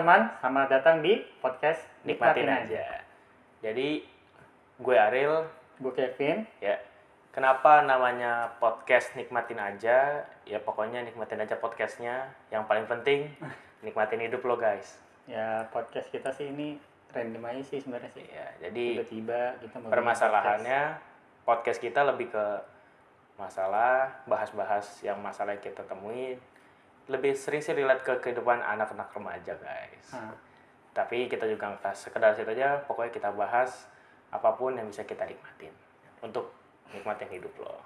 teman-teman, selamat datang di podcast nikmatin Nikmatin aja. Jadi gue Ariel, Gue Kevin. ya. Kenapa namanya podcast nikmatin aja? Ya pokoknya nikmatin aja podcastnya. Yang paling penting nikmatin hidup lo guys. Ya podcast kita sih ini random aja sih sebenarnya sih. Ya, jadi Tiba-tiba kita mau bikin permasalahannya podcast kita lebih ke masalah, bahas-bahas yang masalah yang kita temui. Lebih sering sih relate ke kehidupan anak-anak remaja guys. Nah, Tapi kita juga nggak sekedar situ aja, pokoknya kita bahas apa pun yang bisa kita nikmatin untuk nikmatin hidup lo.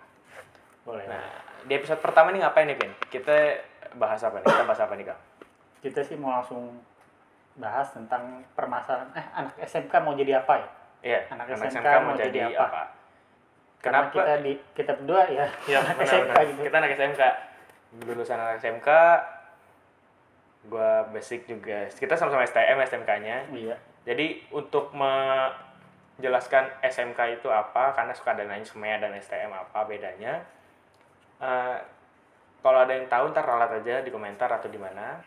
boleh. Nah, di episode pertama nih ngapain nih, Pin? Kita bahas apa nih? Kita bahas apa nih, Kang? Kita sih mau langsung bahas tentang permasalahan eh anak SMK mau jadi apa ya? Iya, Anak anak SMK SMK mau jadi jadi apa? apa? Kenapa? Karena kita di kita berdua ya, Iya, anak benar, SMK benar. gitu. Kita anak SMK. Lulusan anak SMK, gua basic juga. Kita sama-sama STM, STMK-nya. Iya. Jadi untuk menjelaskan SMK itu apa, karena suka ada nanya SMEA dan STM apa bedanya. Eh, kalau ada yang tahu ntar ralat aja di komentar atau di mana.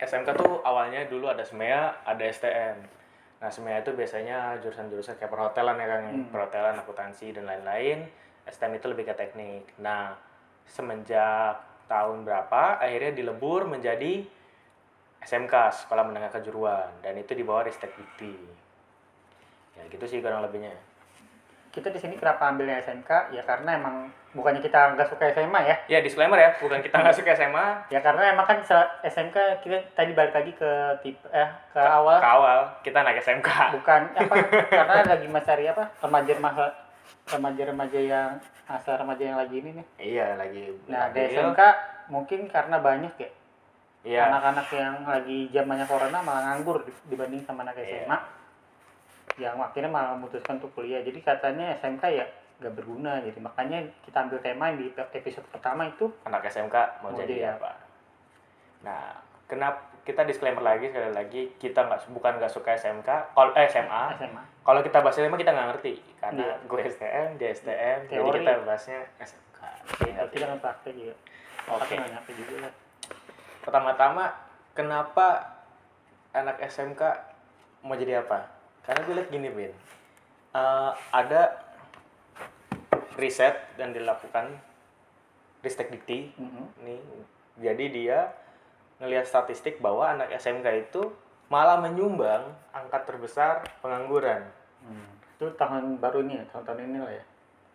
SMK tuh awalnya dulu ada SMEA, ada STM. Nah SMEA itu biasanya jurusan-jurusan kayak perhotelan ya kan, Hmm. perhotelan, akuntansi dan lain-lain. STM itu lebih ke teknik. Nah semenjak tahun berapa akhirnya dilebur menjadi SMK Sekolah Menengah Kejuruan dan itu di bawah Ristek Dikti. Ya gitu sih kurang lebihnya. Kita di sini kenapa ambilnya SMK? Ya karena emang bukannya kita nggak suka SMA ya. Ya disclaimer ya, bukan kita nggak suka SMA. Ya karena emang kan SMK kita tadi balik lagi ke tipe eh ke awal Ke awal kita naik SMK. bukan apa karena lagi mencari apa remaja remaja remaja remaja yang masa remaja yang lagi ini nih Iya lagi. nah di. SMK mungkin karena banyak ya Iya. anak-anak yang lagi zamannya corona malah nganggur di- dibanding sama anak Iya. SMA yang akhirnya malah memutuskan untuk kuliah jadi katanya SMK ya gak berguna jadi makanya kita ambil tema yang di episode pertama itu anak SMK mau, Mau jadi jadi apa? Nah, kenapa kita disclaimer lagi sekali lagi kita nggak bukan nggak suka SMK, kalau eh, SMA. SMA Kalau kita bahas SMA kita nggak ngerti karena Iya. gue STM, dia STM, jadi Teori. kita bahasnya SMK. ya, kita kan praktek juga Oke. Tapi nyampe juga Pertama-tama, kenapa anak SMK mau jadi apa? Karena gue lihat gini, Bin. Eh, ada riset dan dilakukan Ristek Dikti Mhm. nih jadi dia ngelihat statistik bahwa anak SMK itu malah menyumbang angka terbesar pengangguran. Hmm. itu tahun baru ini ya? Tahun-tahun ini lah ya?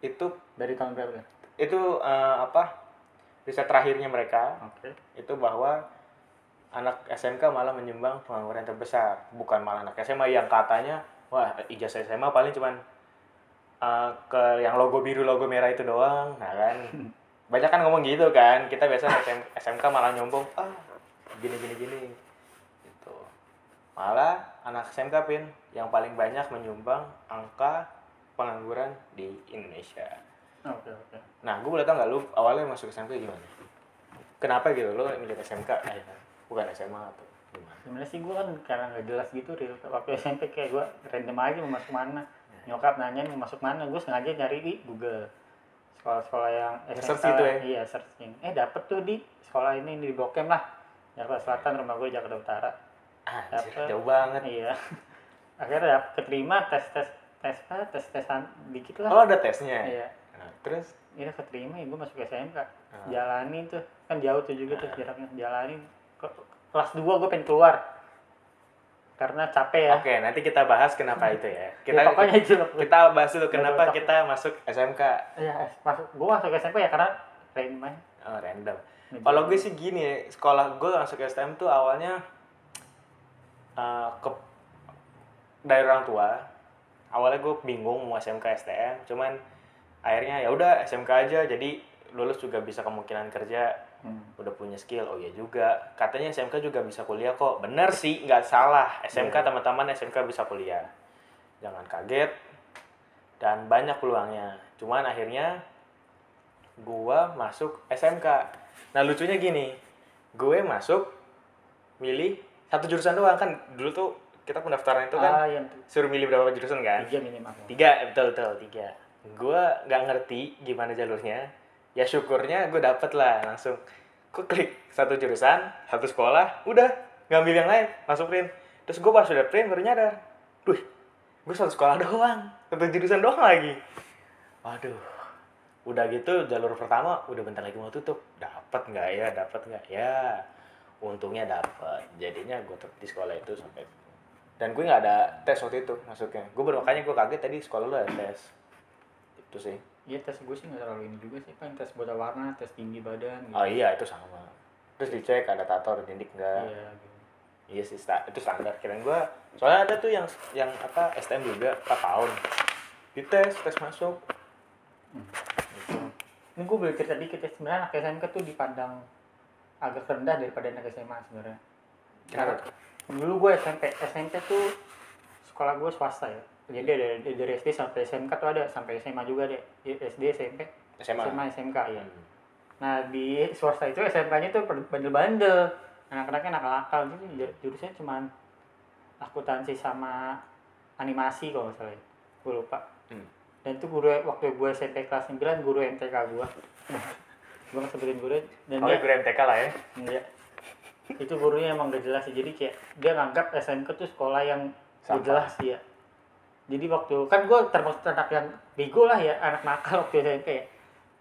Itu dari tahun berapa ya? itu eh, apa riset terakhirnya mereka. Oke. itu bahwa anak SMK malah menyumbang pengangguran terbesar. Bukan malah anak SMA yang katanya wah ijazah SMA paling cuman eh, ke yang logo biru logo merah itu doang. Nah kan. Banyak kan ngomong gitu kan. Kita biasa SM, SMK malah nyombong ah gini gini gini gitu malah anak SMK pin yang paling banyak menyumbang angka pengangguran di Indonesia Oke oke. Nah, gue boleh tau nggak lu awalnya masuk SMK gimana? Kenapa gitu lo milih SMK? Eh, bukan SMA atau gimana? Sebenarnya sih gue kan karena nggak jelas gitu real waktu SMP kayak gue random aja mau masuk mana. Nyokap nanya mau masuk mana, gue sengaja nyari di Google sekolah-sekolah yang SMK gitu ya? Iya searching. Eh dapet tuh di sekolah ini di Blok M lah. Jakarta Selatan, rumah gue Jakarta Utara. Anjir, Dapet. jauh banget. Iya. Akhirnya dapet keterima tes tes tes apa tes tesan dikit lah. Oh, ada tesnya. Iya. Nah, terus Iya keterima ya gue masuk SMK. Ah. Jalani tuh kan jauh tuh juga tuh jaraknya. Jalani ke- kelas 2 gue pengen keluar karena capek ya. Oke, nanti kita bahas kenapa itu ya. Kita ya, pokoknya itu kita bahas dulu kenapa kita masuk SMK. Ya, masuk gue masuk SMP ya karena random. Oh, random. Kalau gue sih gini ya, sekolah gue masuk STM tuh awalnya eh, ke dari orang tua. Awalnya gue bingung mau SMK STM, cuman akhirnya ya udah SMK aja. Jadi lulus juga bisa kemungkinan kerja, Hmm. udah punya skill. Oh ya juga, katanya SMK juga bisa kuliah kok. Bener sih, nggak salah. SMK Iya. teman-teman SMK bisa kuliah. Jangan kaget dan banyak peluangnya. Cuman akhirnya gua masuk SMK. Nah lucunya gini, gue masuk milih satu jurusan doang kan dulu tuh kita pendaftaran itu kan ah, yang suruh milih berapa jurusan kan? tiga minimal. Tiga, betul betul tiga. Gue nggak ngerti gimana jalurnya. Ya syukurnya gue dapet lah langsung. Gue klik satu jurusan, satu sekolah, udah ngambil yang lain masuk print terus gue pas udah print baru nyadar duh gue satu sekolah doang satu jurusan doang lagi waduh udah gitu jalur pertama udah bentar lagi mau tutup dapat nggak ya dapat nggak ya untungnya dapat jadinya gue tetap di sekolah itu sampai dan gue nggak ada tes waktu itu masuknya gue baru makanya gue kaget tadi sekolah lu ada tes itu sih Iya tes gue sih nggak terlalu ini juga sih paling tes buta warna tes tinggi badan gitu. oh iya itu sama terus dicek ada tato ada dindik enggak iya gitu. Iya sih, itu standar. Kirain gua, soalnya ada tuh yang yang apa STM juga 4 tahun. Dites, tes masuk. Hmm. Gitu. ini gue boleh cerita dikit ya sebenarnya anak SMK tuh dipandang agak rendah daripada anak SMA sebenarnya tuh? dulu gue SMP SMP tuh sekolah gue swasta ya jadi ada dari- SD sampai SMK tuh ada sampai SMA juga deh SD SMP SMA. SMA SMK ya Hmm. nah di swasta itu SMK-nya tuh bandel-bandel anak-anaknya nakal-nakal gitu ju- jurusannya cuman akuntansi sama animasi kalau nggak salah ya. gue lupa Hmm. Dan itu guru waktu gue SMP kelas 9 guru MTK gue gue sebutin guru dan Oh, dia guru MTK lah ya. Iya. itu gurunya emang gak jelas sih. Jadi kayak dia nganggap SMK tuh sekolah yang gak jelas dia jadi waktu kan gue termasuk anak yang bego lah ya anak nakal waktu SMP ya.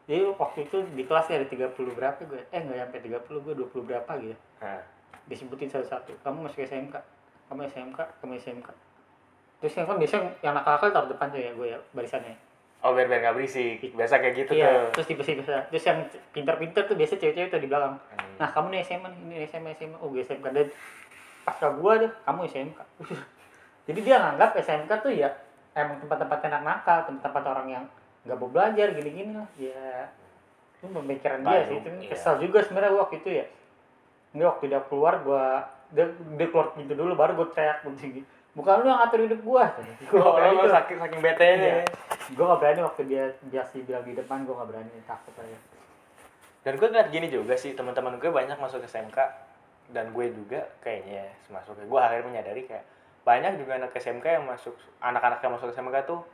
Jadi waktu itu di kelasnya ada 30 berapa gue eh nggak sampai 30 gue 20 berapa gitu. Nah, disebutin satu-satu. Kamu masuk SMK kamu SMK kamu SMK terus yang kan biasanya yang nakal-nakal taruh depan tuh ya gue ya barisannya. Oh biar biar nggak berisik. Biasa kayak gitu iya tuh. terus tipe-tipe terus yang pintar-pintar tuh biasa cewek-cewek tuh di belakang. Hmm. nah kamu nih SMA ini SMA SMA oh gue SMK dan pas ke gua deh kamu SMK jadi dia nganggap SMK tuh ya emang tempat-tempat anak nakal tempat-tempat orang yang nggak mau belajar gini-gini lah. Ya itu pemikiran dia sih. Itu iya. kesal juga sebenarnya waktu itu ya. Ini waktu dia keluar gua dia, dia keluar pintu dulu baru gua teriak begini bukan lu yang ngatur hidup gua gua Oh, tuh. saking saking bete Iya. nya. gua nggak berani waktu dia biasa bilang di depan gua nggak berani takut aja Dan gue ngeliat gini juga sih, teman-teman gue banyak masuk SMK dan gue juga kayaknya masuk gue akhirnya menyadari kayak banyak juga anak SMK yang masuk anak-anak yang masuk SMK tuh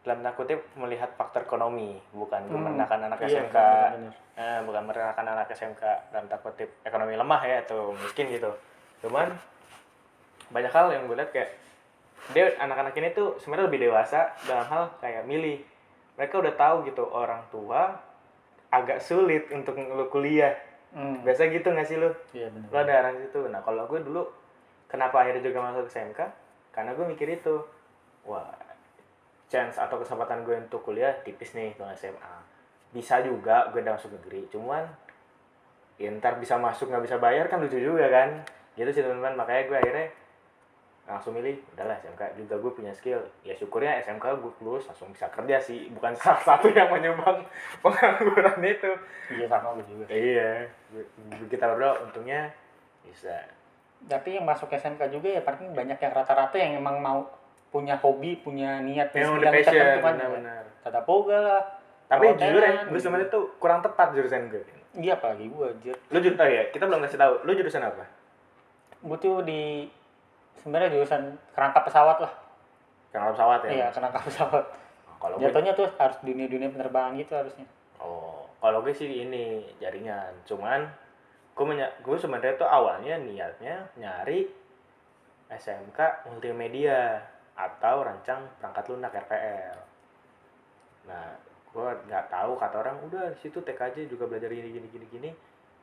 dalam tanda kutip melihat faktor ekonomi bukan Hmm. merendahkan anak Iya, SMK bener-bener. Eh, bukan merendahkan anak SMK dalam tanda kutip ekonomi lemah ya atau miskin gitu cuman banyak hal yang gue lihat kayak dia anak-anak ini tuh sebenarnya lebih dewasa dalam hal kayak milih. Mereka udah tahu gitu orang tua agak sulit untuk lu kuliah. Hmm. biasa gitu nggak sih lu? Iya benar. lo ada arah situ nah kalau gue dulu kenapa akhirnya juga masuk SMK karena gue mikir itu wah chance atau kesempatan gue untuk kuliah tipis nih kalau SMA bisa juga gue udah masuk negeri cuman ya ntar bisa masuk nggak bisa bayar kan lucu juga kan? Gitu sih teman-teman. Makanya gue akhirnya langsung milih udahlah SMK juga gue punya skill. Ya syukurnya SMK gue lulus langsung bisa kerja sih. Bukan salah satu yang menyumbang pengangguran itu. Iya sama gue juga. iya. Kita berdua untungnya bisa. Tapi yang masuk SMK juga ya paling banyak yang rata-rata yang emang mau punya hobi, punya niat yang udah passion benar-benar. Tata boga lah. tapi jujur ya gue sebenarnya tuh kurang tepat jurusan gue Iya apalagi gue anjir. lu jurusan oh ya kita belum kasih tahu lu jurusan apa? Gue tuh di sebenarnya jurusan kerangka pesawat lah. kerangka pesawat ya Iya, kerangka pesawat. kalau gue Jatuhnya tuh harus dunia-dunia penerbangan gitu harusnya. oh kalau gue sih ini jaringan cuman gue menya- gue sebenarnya tuh awalnya niatnya nyari SMK multimedia atau rancang perangkat lunak RPL nah gue nggak tahu kata orang udah di situ TKJ juga belajar gini gini gini gini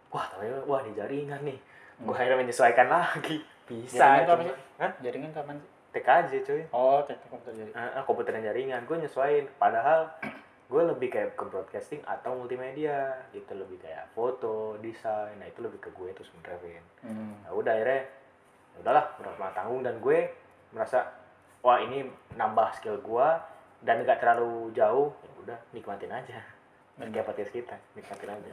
wah tapi wah di jaringan nih gue akhirnya menyesuaikan lagi bisa Jaringan sih? Hah? Jaringan sih? TKJ cuy Oh, teknik komputer jadi. Ah, ah, komputer dan jaringan gue nyesuaiin padahal gue lebih kayak ke broadcasting atau multimedia gitu lebih kayak foto desain nah itu lebih ke gue tuh sebenarnya Vin. Hmm. nah udah akhirnya ya udahlah berat tanggung dan gue merasa wah ini nambah skill gue dan nggak terlalu jauh ya udah nikmatin aja dan podcast kita nikmatin aja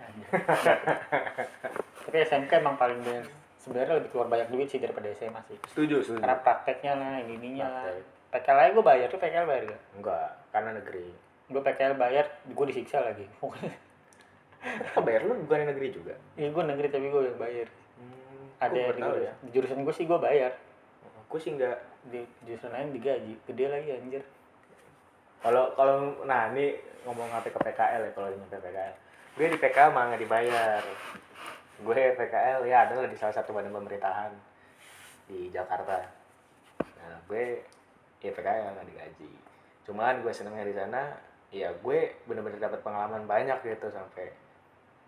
Tapi SMK emang paling banyak sebenarnya lebih keluar banyak duit sih daripada SMA sih. setuju setuju Karena prakteknya lah, ini ininya lah. Praktek. PKL aja gue bayar tuh PKL bayar gak? enggak karena negeri Gue PKL bayar, gue disiksa lagi. Ah, bayar lu bukan di negeri juga iya gue negeri tapi gue yang bayar. hmm, Ada di, ya di jurusan gue sih gue bayar. gue sih enggak Di jurusan lain digaji, gede lagi anjir. Kalau kalau nah ini ngomong sampai ke PKL ya kalau nyampe PKL. Gue di PKL malah nggak dibayar. Gue PKL ya adalah di salah satu badan pemerintahan. di Jakarta. Nah gue ya PKL nggak digaji. Cuman gue senengnya di sana ya gue bener-bener dapat pengalaman banyak gitu sampai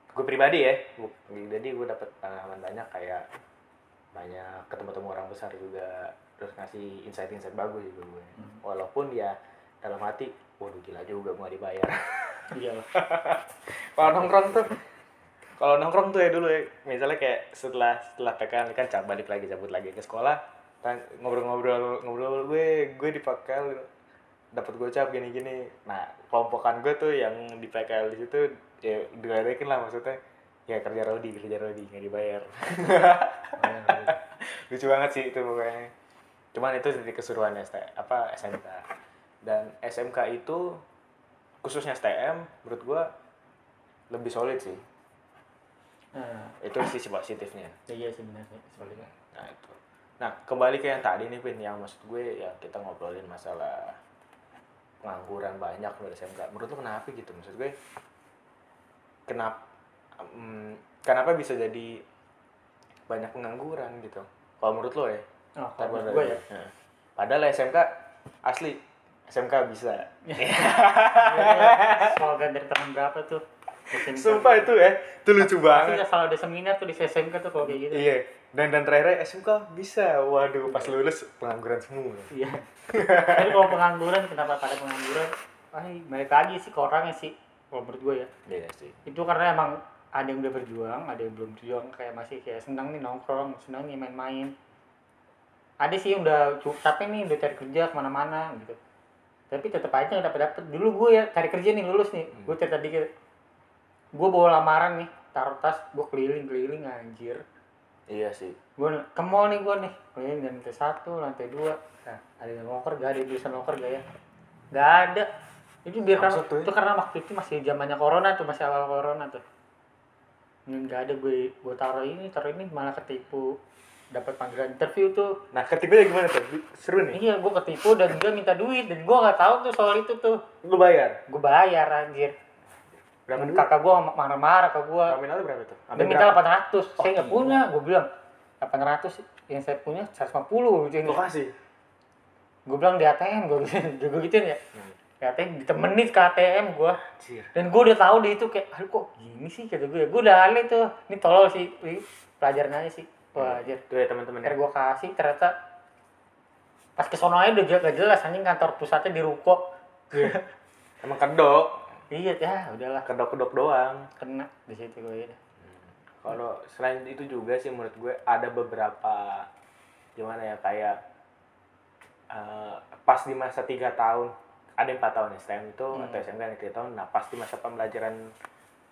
gue pribadi ya Bu- jadi gue dapat pengalaman banyak kayak banyak ketemu-temu orang besar juga terus ngasih insight-insight bagus juga gue. Hmm. walaupun ya dalam hati waduh gila juga gue dibayar. Iya kalau nongkrong tuh kalau nongkrong tuh ya dulu ya misalnya kayak setelah setelah PKL kan cabut balik lagi cabut lagi ke sekolah tan- ngobrol-ngobrol ngobrol gue gue di PKL dapat gocap gini-gini. Nah kelompokan gue tuh yang di PKL di situ ya diledekin lah maksudnya. Ya kerja rodi kerja rodi nggak dibayar. Lucu banget sih itu pokoknya. Cuman itu dari keseruan ST apa SMK dan SMK itu khususnya STM menurut gua lebih solid sih nah, itu sisi positifnya iya sih benar sih soalnya nah itu. Nah kembali ke yang tadi nih Pin yang maksud gue ya kita ngobrolin masalah pengangguran banyak dari SMK menurut lu kenapa gitu? Maksud gue kenapa kenapa bisa jadi banyak pengangguran gitu? Kalau menurut lo ya. Oh, kalau gua gue ya. Nah, padahal SMK asli. SMK bisa. Slogan dari tahun berapa tuh SMK. sumpah itu ya itu lucu Pasti banget udah selalu ada seminar tuh di SMK tuh kalau kayak gitu iya dan dan terakhir SMK bisa waduh pas lulus pengangguran semua Iya. Tapi kalau pengangguran, kenapa pada pengangguran? Ay, balik lagi sih ke orangnya sih. Kalau menurut gue ya. iya sih Itu karena emang ada yang udah berjuang, ada yang belum berjuang. Kayak masih kayak senang nih nongkrong, senang nih main-main. Ada sih yang udah cukup capek nih, udah cari kerja ke mana-mana gitu. Tapi tetap aja nggak dapet dapet. Dulu gue ya cari kerja nih lulus nih. Hmm. Gue cerita dikit. Gue bawa lamaran nih, taruh tas, gue keliling-keliling anjir. Iya sih. Gue ke mall nih gue nih keliling dari lantai satu lantai dua. Nah ada yang loker gak ada yang tulisan loker gak ya? Gak ada. Itu biar karena, ya? itu karena waktu itu masih zamannya corona tuh masih awal corona tuh. Ini gak ada gue gue taruh ini taruh ini malah ketipu. Dapat panggilan interview tuh. Nah ketiganya gimana tuh? Seru nih. Iya gue ketipu dan dia minta duit dan gue nggak tahu tuh soal itu tuh. Lu bayar? Gue bayar anjir berapa? dan kakak gue marah-marah ke gue nominalnya berapa tuh? Dia Sampai minta berapa? 800 saya nggak iya. punya gue bilang. 800 yang saya punya 150 gitu. Lu kasih. Gue bilang di ATM gue gue gituin ya. Hmm. di ATM ditemenin ke ATM gue dan gue udah tahu di itu kayak aduh kok gini sih? Kata gue gue udah alih tuh. Ini tolol sih. Pelajaran aja sih. Wah aja tuh ya teman-teman ya. gue kasih ternyata pas ke sono aja udah gak jelas. Anjing kantor pusatnya di ruko. Emang kedok iya ya udahlah kedok-kedok doang kena di situ gue ya Kalau selain itu juga sih menurut gue ada beberapa gimana ya kayak eh, pas di masa tiga tahun ada empat tahun STM itu Hmm. atau SMK yang tiga tahun. Nah pas di masa pembelajaran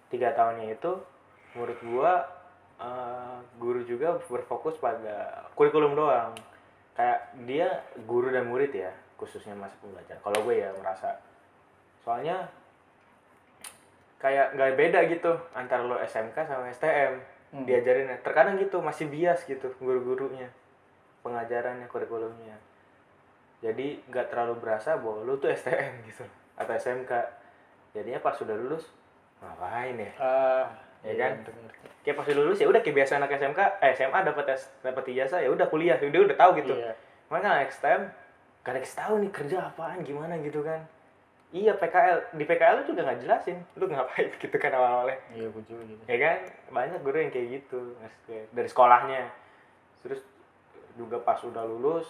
tiga tahunnya itu menurut gue eh, guru juga berfokus pada kurikulum doang. Kayak dia guru dan murid ya khususnya masa pembelajaran. Kalau gue ya merasa soalnya kayak nggak beda gitu antara lo SMK sama STM Hmm. diajarin terkadang gitu masih bias gitu guru-gurunya pengajarannya kurikulumnya jadi nggak terlalu berasa bahwa lu tuh STM gitu atau SMK jadinya pas sudah lulus ngapain ya Ah, Ya iya, kan? ngerti-ngerti. kayak pas sudah lulus ya udah kayak biasa anak SMK eh SMA dapat tes dapat ijazah ya udah kuliah udah udah tahu gitu Iya. Makanya anak STM gak ada tahu nih kerja apaan gimana gitu kan iya PKL di PKL lu juga nggak jelasin. Lu ngapain gitu kan awal-awalnya? Iya gue juga gitu. Ya kan? Banyak guru yang kayak gitu dari sekolahnya. Terus juga pas udah lulus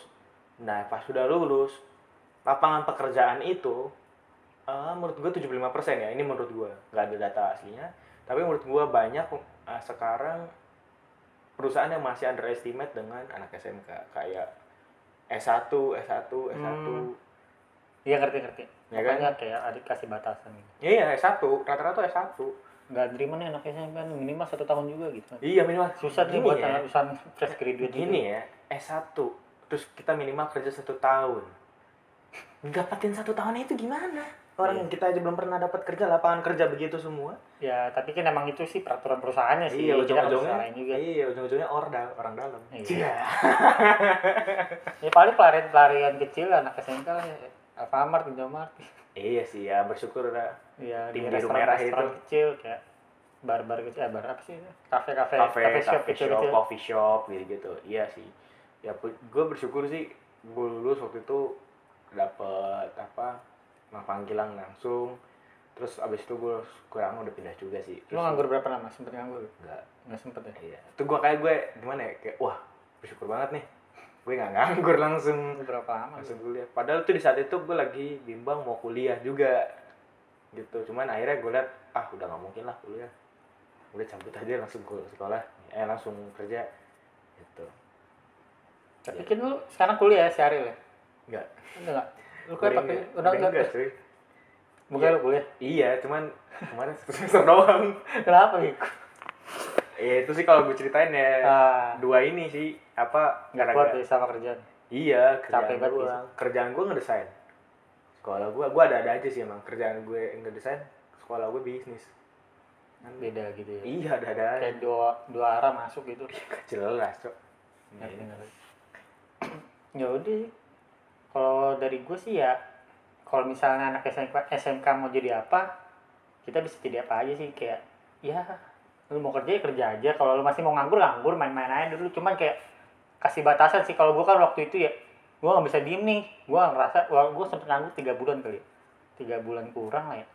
nah pas sudah lulus lapangan pekerjaan itu eh, menurut gue 75% ya ini menurut gue nggak ada data aslinya tapi menurut gue banyak eh, sekarang perusahaan yang masih underestimate dengan anak SMK kayak S1, S1, S1 Hmm. iya ngerti ngerti Ya kan? Makanya kayak adik kasih batasan gitu. Iya S1 rata-rata S1 nggak terima nih anaknya SMP kan minimal satu tahun juga gitu iya minimal. Susah nih buat ya. anak usaha fresh graduate gini ya S1 terus kita minimal kerja satu tahun. Dapatin satu tahun itu gimana? Orang Iya. yang kita aja belum pernah dapat kerja lapangan kerja begitu semua. Ya tapi kan emang itu sih peraturan perusahaannya sih. Iya ujung-ujungnya. juga. Iya ujung-ujungnya orda orang dalam. Iya. ya paling pelarian pelarian kecil anak SMK lah ya Alfamart Indomart. Iya sih ya bersyukur lah ya di Tim biru merah itu. kecil kayak bar-bar kecil eh bar apa sih kafe kafe kafe kafe shop coffee kecil shop kecil coffee shop gitu gitu iya sih. Ya gue bersyukur sih gue lulus waktu itu dapet apa panggilan langsung. Terus abis itu gue kurang udah pindah juga sih. Lu nganggur berapa lama? Sempet nganggur? Enggak nggak sempet ya? Iya. Itu gue kayak gue gimana ya kayak wah bersyukur banget nih gue nggak nganggur langsung. Berapa lama langsung kuliah. Padahal tuh di saat itu gue lagi bimbang mau kuliah juga. Gitu. Cuman akhirnya gue liat ah udah nggak mungkin lah kuliah. Udah cabut aja langsung ke sekolah. Eh langsung kerja. Gitu. Tapi kan lu sekarang kuliah si Ariel ya? Enggak. Udah nggak lu Kuliah enggak. udah enggak enggak cuy. Bukan lu kuliah? Iya cuman kemarin semester doang. Kenapa gitu ya itu sih kalau gue ceritain ya. Ah. Dua ini sih apa nggak kuat ya sama kerjaan? Iya Capek kerjaan banget gue gitu. kerjaan gue ngedesain. Sekolah gue gue ada ada aja sih emang. Kerjaan gue ngedesain sekolah gue bisnis. Kan beda gitu ya? Iya ada ada kayak dua dua arah masuk gitu. Jelas cok. Ya udah kalau dari gue sih ya kalau misalnya anak SMK SMK mau jadi apa kita bisa jadi apa aja sih. Kayak ya lu mau kerja ya kerja aja. Kalau lu masih mau nganggur nganggur main-main aja dulu. Cuman kayak kasih batasan sih. Kalau gue kan waktu itu ya gue nggak bisa diem nih. Gue ngerasa wah gue sempet nganggur tiga bulan kali ya. tiga bulan kurang lah ya.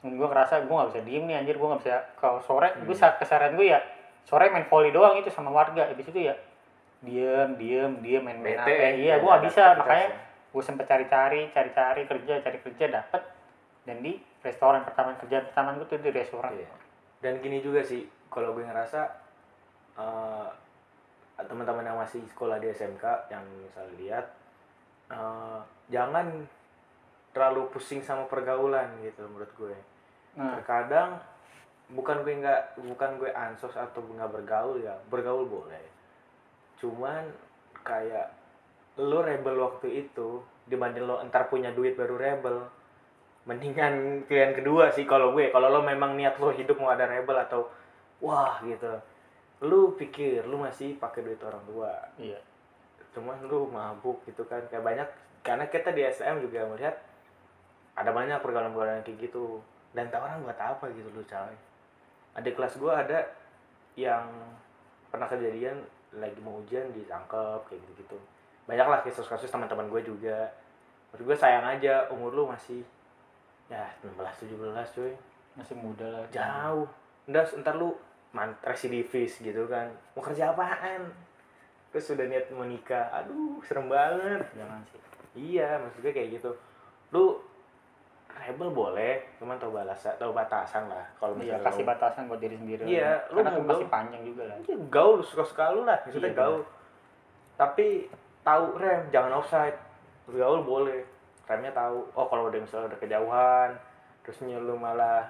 Gue ngerasa gue nggak bisa diem nih anjir. Gue nggak bisa kalau sore gue saat keseharian gue ya sore main volley doang itu sama warga. Habis itu ya diem diem diem main main apa. Iya ya, gue nggak bisa. makanya ya. gue sempet cari-cari cari-cari kerja cari kerja dapet. Dan di restoran pertama kerjaan pertama gue tuh di restoran. Iya. Dan gini juga sih, kalau gue ngerasa eh, teman-teman yang masih sekolah di SMK yang misal lihat eh, jangan terlalu pusing sama pergaulan gitu menurut gue. nah Terkadang bukan gue nggak bukan gue ansos atau nggak bergaul ya, bergaul boleh. Cuman kayak lo rebel waktu itu dibanding lo entar punya duit baru rebel mendingan pilihan kedua sih kalau gue kalau lo memang niat lo hidup mau ada rebel atau wah gitu lu pikir lu masih pakai duit orang tua. Iya. Cuman lu mabuk gitu kan kayak banyak karena kita di SM juga melihat ada banyak pergaulan-pergaulan kayak gitu. Dan tak orang buat apa gitu lu coy adik kelas gue ada yang pernah kejadian lagi mau ujian ditangkap kayak gitu gitu banyak lah kasus-kasus teman-teman gue juga. Menurut gue sayang aja umur lu masih ya 16 17 cuy. Masih muda lah. Jauh. Udah ntar lu man residivis gitu kan. Mau kerja apaan? Terus sudah niat mau nikah. Aduh serem banget. Jangan sih. Iya maksud gue kayak gitu. Lu rebel boleh cuman tau balasan tau batasan lah. Kalau iya misalnya kasih lu- batasan buat diri sendiri Iya, lu karena mau masih panjang juga lah. Ya, gaul suka suka lu lah. Maksudnya Iya, gaul. tapi tahu rem jangan offside. Gaul boleh. Remnya tahu. Oh kalau udah misalnya udah kejauhan terusnya lu malah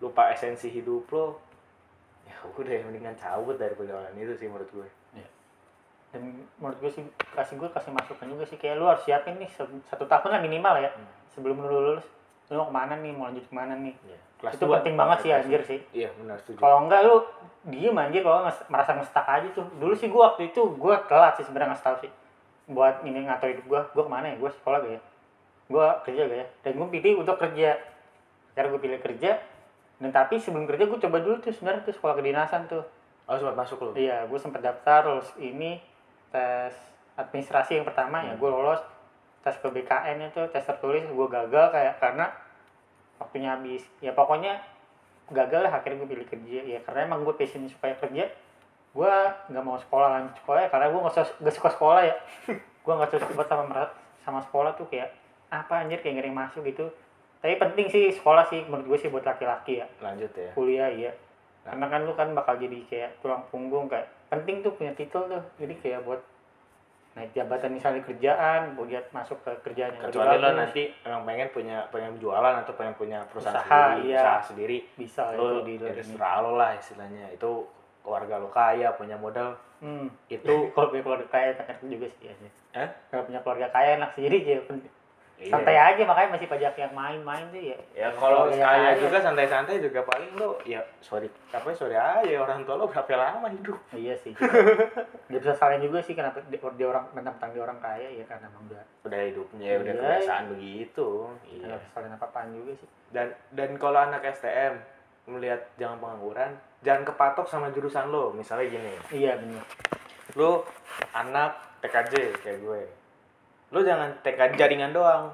lupa esensi hidup lo ya udah mendingan cabut dari perjalanan itu sih menurut gue. Dan menurut gue sih kasih gue kasih masukan juga sih kayak lu harus siapin nih satu tahun lah minimal ya Hmm. sebelum lu lulus. Lu mau ke mana nih mau lanjut ke mana nih? Ya. kelas itu penting banget sih Kelas anjir sih. Iya benar setuju. Kalau enggak lu diem anjir. Kalau nges- merasa ngestak aja tuh. Dulu sih gue waktu itu gue telat sih sebenarnya ngasih tau sih. Buat ini ngatur hidup gue gue ke mana ya? Gue sekolah gak ya? Gue kerja gak ya? Dan gue pilih untuk kerja. Karena gue pilih kerja dan tapi sebelum kerja gue coba dulu tuh sebenarnya tuh sekolah kedinasan tuh. Oh sempat masuk lo Iya, gue sempat daftar lulus ini tes administrasi yang pertama ya, gue lolos. Tes PBKN itu tes tertulis gue gagal kayak karena waktunya habis. Ya pokoknya gagal lah akhirnya gue pilih kerja. Ya karena emang gue passion supaya kerja gue nggak mau sekolah lanjut sekolah ya karena gue nggak suka, sekolah ya. Gue nggak suka sama sama sekolah tuh kayak apa anjir kayak ngeri masuk gitu tapi penting sih sekolah sih menurut gue sih buat laki-laki ya. Lanjut ya. Kuliah iya. Karena kan lu kan bakal jadi kayak tulang punggung kayak penting tuh punya titel tuh. Jadi kayak buat naik jabatan misalnya kerjaan buat masuk ke kerjaan yang kecuali lo nanti emang pengen punya pengen jualan atau pengen punya perusahaan Usaha, sendiri iya. usaha sendiri bisa lo itu di ya terserah lo lah istilahnya. Itu keluarga lo kaya punya modal. Hmm. itu kalau punya keluarga kaya enak juga sih ya Hah? kalau punya keluarga kaya enak sendiri ya penting. Iya. santai aja makanya masih pajak yang main-main tuh ya. Ya kalau kaya. juga santai-santai juga paling lo ya sorry apa sorry aja orang tua lo berapa lama hidup? Iya sih. Dia bisa salin juga sih kenapa dia, dia orang mentang-mentang dia orang kaya ya karena emang udah udah hidupnya ya udah Iya. kebiasaan begitu. Iya. salin apa-apaan juga sih. Dan dan kalau anak STM melihat jangan pengangguran jangan kepatok sama jurusan lo. Misalnya gini. Iya benar lo anak TKJ kayak gue lu jangan TKJ jaringan doang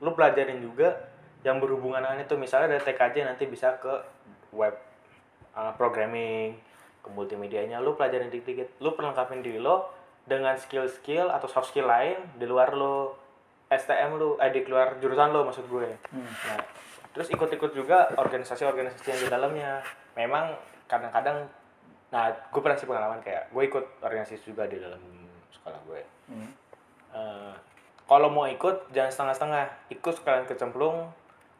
lu pelajarin juga yang berhubungan dengan itu misalnya dari TKJ nanti bisa ke web uh, programming ke multimedianya lu pelajarin dikit-dikit lu perlengkapin diri lo dengan skill-skill atau soft skill lain di luar lo STM lu eh di luar jurusan lo maksud gue Hmm. Nah, terus ikut-ikut juga organisasi-organisasi yang di dalamnya. Memang kadang-kadang, nah gue pernah sih pengalaman kayak gue ikut organisasi juga di dalam sekolah gue. Hmm. Eh, kalau mau ikut jangan setengah-setengah, ikut sekalian kecemplung.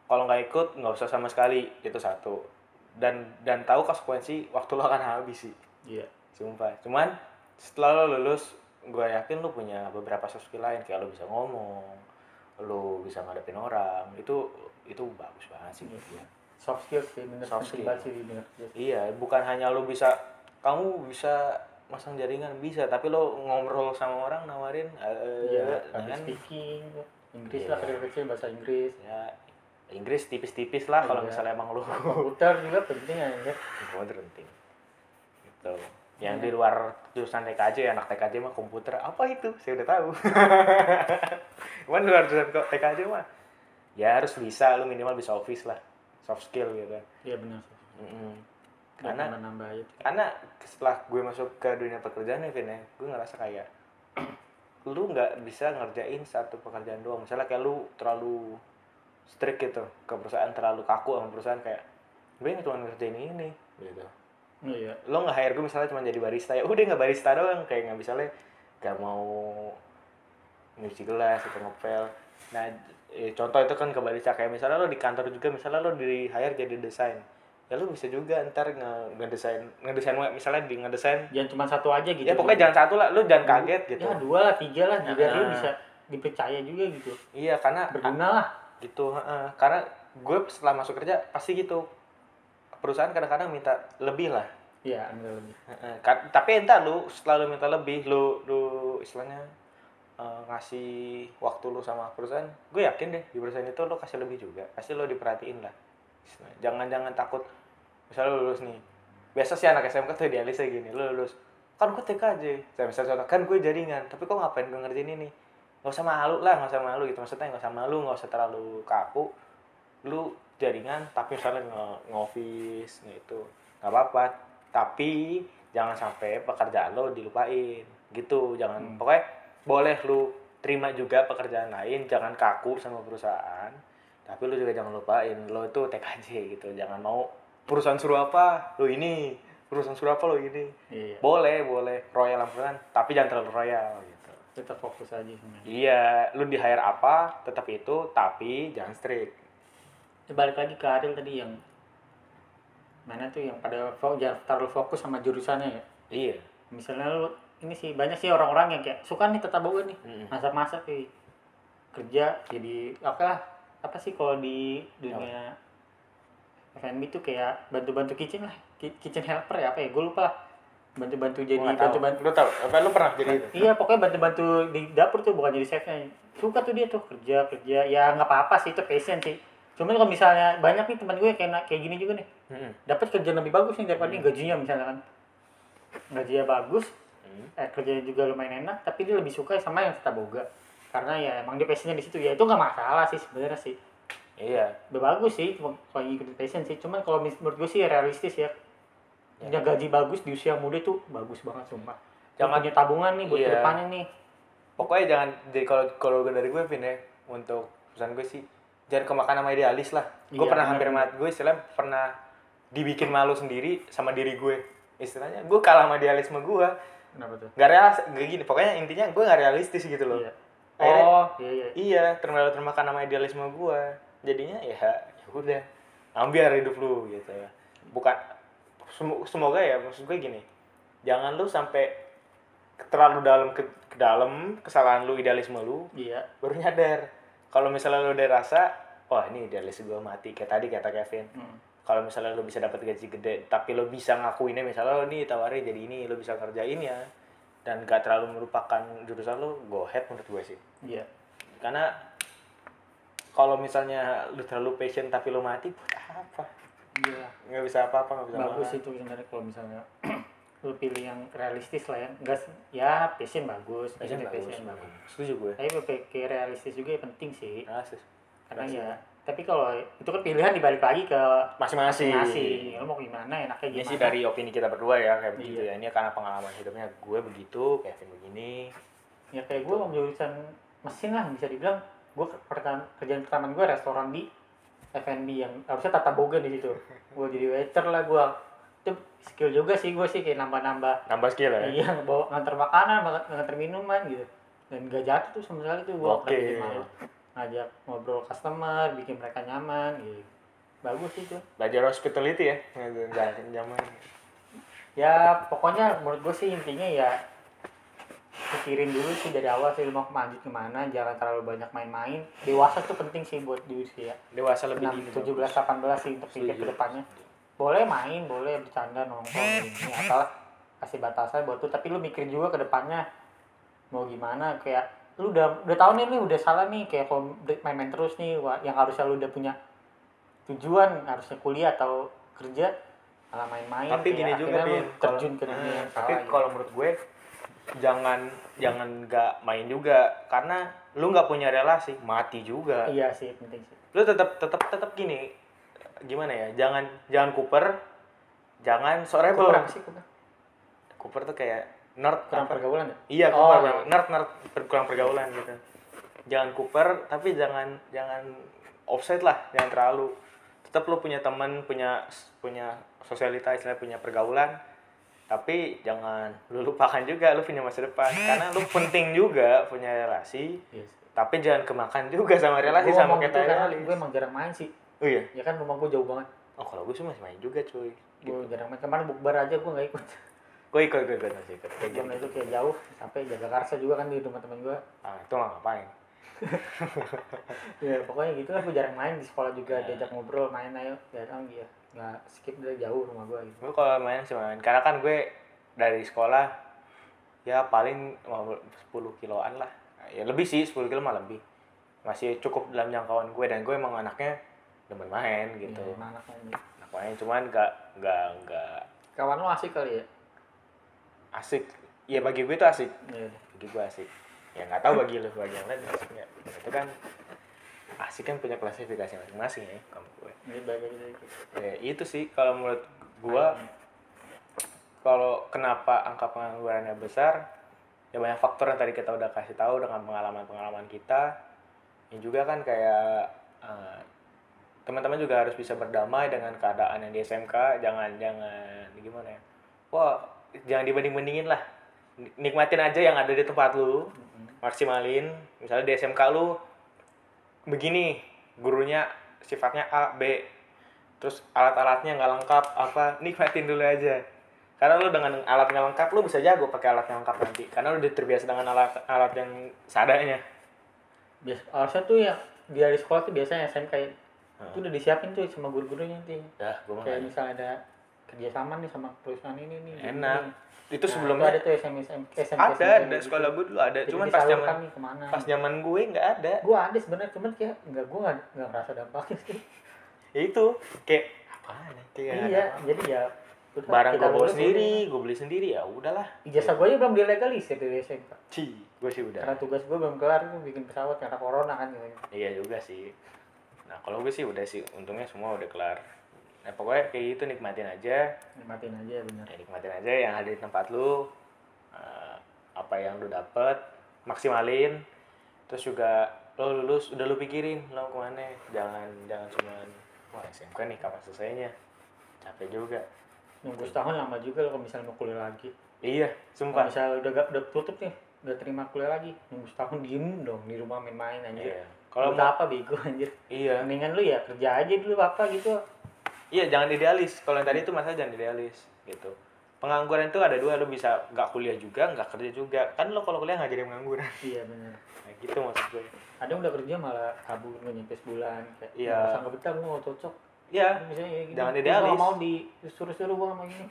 Kalau nggak ikut nggak usah sama sekali, itu satu. Dan dan tahu konsekuensi waktu lo akan habis sih, Iya. sumpah. Cuman setelah lo lulus, gue yakin lo punya beberapa soft skill lain kayak lo bisa ngomong, lo bisa ngadepin orang, itu itu bagus banget sih gue. Soft skills sih bener Soft skill. sih bener. Iya, bukan hanya lo bisa, kamu bisa masang jaringan bisa, tapi lo ngobrol sama orang nawarin, eh, Iya, kan? speaking, Inggris Iya. lah kecil-kecil bahasa Inggris. ya Inggris tipis-tipis lah kalau Iya. misalnya emang lo Komputer juga penting ya. ya. komputer penting. Gitu. Yang Iya. di luar jurusan TKJ, anak TKJ mah komputer apa itu? Saya udah tahu. Cuman luar jurusan kok TKJ mah ya harus bisa, lo minimal bisa office lah, soft skill gitu. Iya benar sih. Mm-mm. Karena Karena nambah itu. karena setelah gue masuk ke dunia pekerjaan ya Vin ya gue ngerasa kayak lu nggak bisa ngerjain satu pekerjaan doang. Misalnya kayak lu terlalu strict gitu ke perusahaan terlalu kaku sama perusahaan kayak gue nggak cuma ngerjain ini. Gitu. Oh, iya. lo nggak hire gue misalnya cuma jadi barista ya udah nggak barista doang kayak nggak misalnya nggak mau nyuci gelas atau ngepel. Nah eh, contoh itu kan ke barista kayak misalnya lo di kantor juga misalnya lo di hire jadi desain ya lo bisa juga ntar nge ngedesain ngedesain web misalnya di ngedesain Jangan cuma satu aja gitu. ya pokoknya jangan satu lah lo jangan kaget gitu Ya dua lah, tiga lah, biar lu Nah. bisa dipercaya juga gitu. iya karena Berguna lah. gitu heeh. karena gue setelah masuk kerja pasti gitu perusahaan kadang-kadang minta lebih lah Iya, ambil lebih. Heeh, kan- tapi entar lu setelah lu minta lebih lu lu istilahnya eh, ngasih waktu lu sama perusahaan gue yakin deh di perusahaan itu lu kasih lebih juga pasti lu diperhatiin lah jangan-jangan takut misalnya lu lulus nih biasa sih anak SMK tuh idealisnya gini lu lulus kan gue TKJ saya misalnya contoh kan gue jaringan tapi kok ngapain gue ngerjain ini nggak usah malu lah nggak usah malu gitu maksudnya nggak usah malu nggak usah terlalu kaku lu jaringan tapi misalnya nge- nge-office gitu nggak apa-apa tapi jangan sampai pekerjaan lo dilupain gitu jangan Hmm. pokoknya boleh lu terima juga pekerjaan lain jangan kaku sama perusahaan tapi lu juga jangan lupain lo itu TKJ gitu jangan mau perusahaan suruh apa lo ini. Perusahaan suruh apa lo ini. Iya. boleh boleh. Royal perusahaan tapi jangan terlalu royal gitu. Tetap fokus aja sebenarnya. iya lu di hire apa tetap itu tapi jangan strict. Ya, balik lagi ke Ariel tadi yang mana tuh yang pada jangan terlalu fokus sama jurusannya ya. iya. Misalnya lu ini sih banyak sih orang-orang yang kayak suka nih tata boga nih. Mm-mm. masak-masak nih kerja jadi oke lah apa sih kalau di dunia F&B tuh kayak bantu-bantu kitchen lah. Ki- kitchen helper ya apa ya? Gue lupa lah. Bantu-bantu jadi bantu-bantu lu tahu? Apa lu pernah jadi itu? Iya pokoknya bantu-bantu di dapur tuh bukan jadi chefnya. Suka tuh dia tuh kerja kerja. Ya nggak apa-apa sih itu passion sih. Cuman kalau misalnya banyak nih teman gue kayak kayak gini juga nih. Mm-mm. dapat kerjaan lebih bagus nih daripada Hmm. gajinya misalnya kan. Gajinya bagus Mm. eh, kerjanya juga lumayan enak tapi dia lebih suka sama yang tetap boga. Karena ya emang dia passionnya di situ. Ya itu nggak masalah sih sebenarnya sih iya. Bagus sih kalau ngikutin passion sih. Cuman kalau menurut gue sih realistis ya. Ya. punya gaji bagus di usia muda tuh bagus banget sumpah. Jangan- punya tabungan nih buat Iya. ke depannya nih. Pokoknya jangan jadi kalau kalau dari gue Vin ya untuk pesan gue sih jangan kemakan sama idealis lah. Gue Iya, pernah benar, hampir mati gue istilah pernah dibikin malu sendiri sama diri gue istilahnya gue kalah sama idealisme gue kenapa tuh? Nggak realis nggak gini pokoknya intinya gue nggak realistis gitu loh. Iya. Akhirnya- oh iya iya. iya termakan sama idealisme gue jadinya ya ya udah ambil hidup lu gitu bukan semo- semoga ya maksud gue gini jangan lu sampai terlalu dalam ke, ke dalam kesalahan lu idealisme lu iya. baru nyadar. Kalau misalnya lu udah rasa wah ini idealis gue mati kayak tadi kata Kevin. Hmm. kalau misalnya lu bisa dapat gaji gede tapi lu bisa ngakuinnya misalnya lu nih tawarin jadi ini lu bisa kerjain ya dan gak terlalu merupakan jurusan lu go ahead menurut gue sih. Iya. Karena kalau misalnya lu terlalu passion tapi lu mati buat apa iya nggak bisa apa-apa nggak bisa bagus makan. itu sebenarnya kalau misalnya lu pilih yang realistis lah ya enggak ya passion bagus Passion bagus. passion bagus Setuju gue. tapi berpikir realistis juga ya penting sih Rasis. karena Pasti. ya tapi kalau itu kan pilihan dibalik lagi ke Masing-masing. masing lu mau gimana enaknya Ini gimana sih dari opini kita berdua ya kayak begitu Iya. ya. Ini karena pengalaman hidupnya gue begitu, Kevin begini. ya kayak gue mau jurusan mesin lah bisa dibilang gue pertama kerjaan pertama gue restoran di F&B yang harusnya tata boga di situ gue jadi waiter lah gue itu skill juga sih gue sih kayak nambah-nambah Nambah skill ya. iya bawa nganter makanan nganter- minuman gitu dan gak jatuh tuh sama sekali tuh gue Oke. ngajak ngobrol customer bikin mereka nyaman gitu bagus sih tuh Belajar hospitality ya. Zaman. ya pokoknya menurut gue sih intinya ya pikirin dulu sih dari awal sih mau lanjut ke mana jangan terlalu banyak main-main dewasa tuh penting sih buat di usia Dewasa lebih enam dini. tujuh belas delapan belas sih untuk pikir ke depannya boleh main boleh bercanda nongkrong ini apalah kasih batasan buat tuh tapi lu mikir juga ke depannya mau gimana kayak lu udah udah tahu nih nih udah salah nih kayak kalau main-main terus nih yang harusnya lu udah punya tujuan harusnya kuliah atau kerja malah main-main Tapi gini juga akhirnya lu Pin. terjun Kalau- ke dunia yang Tapi salah gitu. kalau menurut gue jangan jangan nggak main juga karena lu nggak punya relasi mati juga. iya sih penting sih Lu tetap tetap tetap gini gimana ya jangan jangan kuper jangan rebel. kurang sih kurang, Cooper tuh kayak nerd kurang apa? pergaulan ya Iya, Oh, Cooper iya. nerd nerd per- kurang pergaulan gitu. Jangan Cooper tapi jangan jangan offset lah, jangan terlalu. Tetap lu punya teman, punya punya sosialita, istilah punya pergaulan. Tapi jangan lu lupakan juga lu punya masa depan karena lu penting juga punya relasi, iya sih tapi jangan kemakan juga sama relasi Gua sama gitu karena gue emang jarang main sih Oh iya. ya kan rumah gue jauh banget Oh, kalau gue sih masih main juga, cuy. gue jarang main kemarin bukber aja gue nggak ikut Gue ikut, ikut, ikut, masih ikut. Kayak Jam gitu. itu kayak jauh sampai jaga karsa juga kan di rumah temen gue Ah, itu nggak ngapain. ya pokoknya gitu lah gue jarang main di sekolah juga Ya. diajak ngobrol main ayo datang dia nggak skip dari jauh rumah gue gitu. Gue kalau main sih main. Karena kan gue dari sekolah ya paling 10 kiloan lah. Ya lebih sih 10 kilo mah lebih. Masih cukup dalam jangkauan gue dan gue emang anaknya demen main gitu. Iya, emang anak main gitu. anak main cuman gak gak gak kawan lo asik kali ya? Asik. Ya bagi gue itu asik. Iya. Bagi gue asik. Ya nggak tahu bagi lu bagi yang lain nggak. Itu kan asik kan punya klasifikasi masing-masing ya kamu gue. Ini gitu. Ya itu sih kalau menurut gua kalau kenapa angka penganggurannya besar ya banyak faktor yang tadi kita udah kasih tahu dengan pengalaman-pengalaman kita. Yang juga kan kayak eh, teman-teman juga harus bisa berdamai dengan keadaan yang di SMK jangan jangan gimana ya? Wah jangan dibanding bandingin lah nikmatin aja yang ada di tempat lu. Maksimalin. Misalnya di SMK lu begini gurunya sifatnya A B. Terus alat-alatnya nggak lengkap apa nikmatin dulu aja. Karena lu dengan alat nggak lengkap lu bisa jago pakai alat yang lengkap nanti. Karena lu udah terbiasa dengan alat alat yang seadanya. Biasa harusnya tuh ya di hari sekolah tuh biasanya SMK ya Hmm. itu udah disiapin tuh sama guru-gurunya nanti. Ya mah kayak misalnya ada kerjasama nih sama perusahaan ini nih Enak. itu Nah, sebelumnya ada tuh SMP SMP ada ada. sekolah gue dulu ada. Jadi cuman pas zaman nih ke mana pas zaman gue nggak ada. Gue ada sebenarnya cuman kayak nggak gue nggak nggak ngerasa dampaknya sih. Ya itu kayak apaan ya? Iya ada- jadi ya udah, barang gue bawa sendiri gue beli sendiri ya udahlah. Ijazah gue aja belum dilegalisir dari SMK Ci, gue sih udah. Karena tugas gue belum kelar gue bikin pesawat karena corona kan gitu. Iya juga sih. Nah kalau gue sih udah sih, untungnya semua udah kelar. Nah pokoknya kayak gitu nikmatin aja, nikmatin aja bener. Ya, nikmatin aja yang ada di tempat lu, Eh, apa yang lu dapet, maksimalin. Terus juga lo lulus, udah lu pikirin lo ke mana, jangan jangan cuman wah SMK nih kapan selesainya, capek juga. nunggu setahun lama juga lo kalau misalnya mau kuliah lagi. Iya, kalau sumpah. misalnya udah udah tutup nih udah terima kuliah lagi nunggu setahun diem dong di rumah main-main anjir. Iya. Kalau kalau mau, apa bego anjir? Iya, mendingan lu ya kerja aja dulu apa gitu Iya jangan idealis. Kalau yang tadi itu masalah jangan idealis gitu. Pengangguran itu ada dua, lo bisa nggak kuliah juga, nggak kerja juga. Kan lo kalau kuliah nggak jadi pengangguran. iya bener Nah, gitu maksud gue. ada yang udah kerja malah kabur nggak nyampe sebulan kayak Iya. nggak betah gue mau cocok Iya, misalnya ya gini Jangan "Gua idealis." nggak mau disuruh-suruh gue sama ini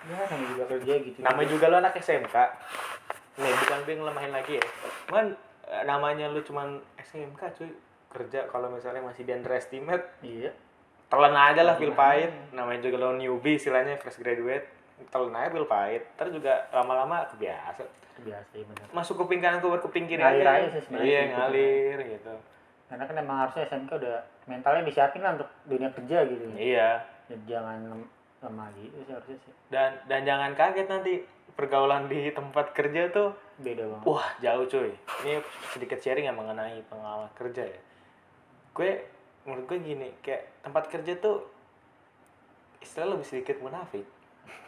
ya namanya juga kerja gitu namanya juga lo anak SMK. Nih bukan gue ngelemahin lagi ya. Cuman eh, namanya lo cuman SMK cuy. Kerja kalau misalnya masih di underestimate, iya telan aja lah Gimana? pahit. Namanya juga lo newbie istilahnya fresh graduate. telan aja pil pahit terus juga lama-lama kebiasa. Biasa ya benar masuk kuping kanan keluar kuping kiri Ngalir aja. aja sih sebenarnya iya sih, itu ngalir gitu. Karena kan emang harusnya SMK udah mentalnya disiapin lah untuk dunia kerja gitu iya. Dan jangan lem- lemah gitu sih harusnya sih. Dan dan jangan kaget nanti pergaulan di tempat kerja tuh beda banget. Wah jauh cuy. Ini sedikit sharing yang mengenai pengalaman kerja ya. Gue menurut gue gini kayak tempat kerja tuh istilah lebih sedikit munafik.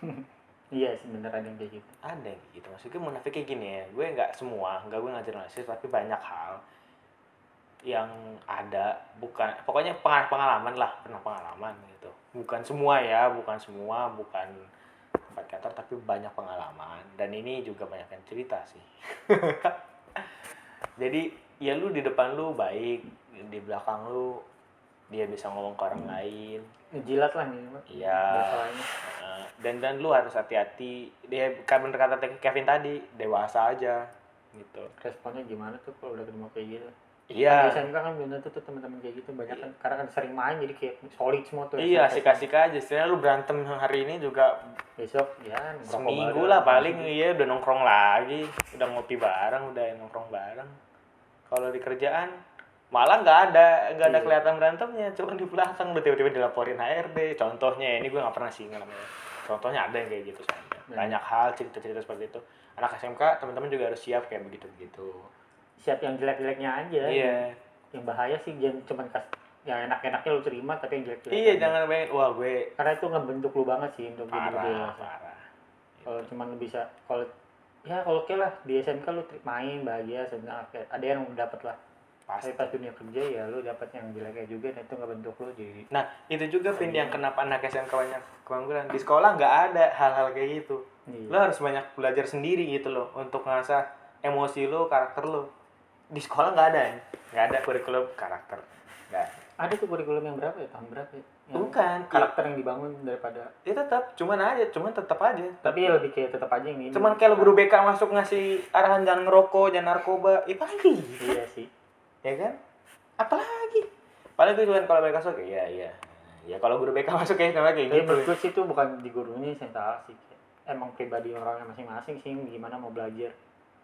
Iya sih bener ada yang kayak gitu. Ada yang kayak gitu. Maksudnya munafik kayak gini ya gue nggak semua nggak gue ngajarin analisis tapi banyak hal yang ada bukan pokoknya pengal- pengalaman lah pernah pengalaman gitu. Bukan semua ya bukan semua bukan tempat kantor tapi banyak pengalaman. Dan ini juga banyak yang cerita sih. Jadi ya lu di depan lu baik di belakang lu dia bisa ngomong ke orang lain. Ngejilat lah nih iya. Uh, dan dan lu harus hati-hati. Dia kan bener kata Kevin tadi dewasa aja gitu. Responnya gimana tuh kalau udah ketemu kayak gitu? Iya. SMK kan belum tentu tuh teman-teman kayak gitu banyak kan karena kan sering main jadi kayak solid semua tuh iya SMK. asik-asik aja. Istilahnya lu berantem hari ini juga besok ya seminggu lah paling. Iya udah nongkrong lagi. Udah ngopi bareng udah nongkrong bareng. Kalau di kerjaan malah nggak ada nggak ada Iya. kelihatan berantemnya cuma di belakang udah tiba-tiba dilaporin HRD contohnya ini gue nggak pernah sih ngalamin contohnya ada yang kayak gitu soalnya banyak hal cerita-cerita seperti itu. Anak SMK teman-teman juga harus siap kayak begitu begitu siap yang jelek-jeleknya aja. Iya. Yang bahaya sih jangan cuman kas yang enak-enaknya lu terima tapi yang jelek-jelek iya aja. jangan pengen wah gue karena itu ngebentuk lu banget sih untuk jadi parah dewasa parah. Kalau cuman lu bisa kalau ya kalau oke lah di SMK lu main bahagia senang ada yang dapat lah pasti. Tapi pas dunia kerja ya lu dapat yang jeleknya juga dan itu ngebentuk lu jadi nah itu juga pin yang kenapa anak SMK banyak kebangguran di sekolah nggak ada hal-hal kayak gitu. Iya. lo harus banyak belajar sendiri gitu loh untuk ngasah emosi lo karakter lo di sekolah nggak ada ya nggak ada kurikulum karakter nggak ada. tuh kurikulum yang berapa ya? Tahun berapa ya? Yang bukan. karakter yang dibangun daripada ya tetap cuman aja cuman tetap aja. Tapi ya lebih kayak tetap aja yang ini. Cuman kayak guru BK masuk ngasih arahan jangan ngerokok jangan narkoba ya paling gitu iya sih ya kan? Apalagi? Paling gue cuman kalau BK masuk ya iya iya. Ya kalau guru BK masuk kayak sama kayak gitu. menurut gue sih itu bukan di gurunya yang salah sih emang pribadi orangnya masing-masing sih gimana mau belajar.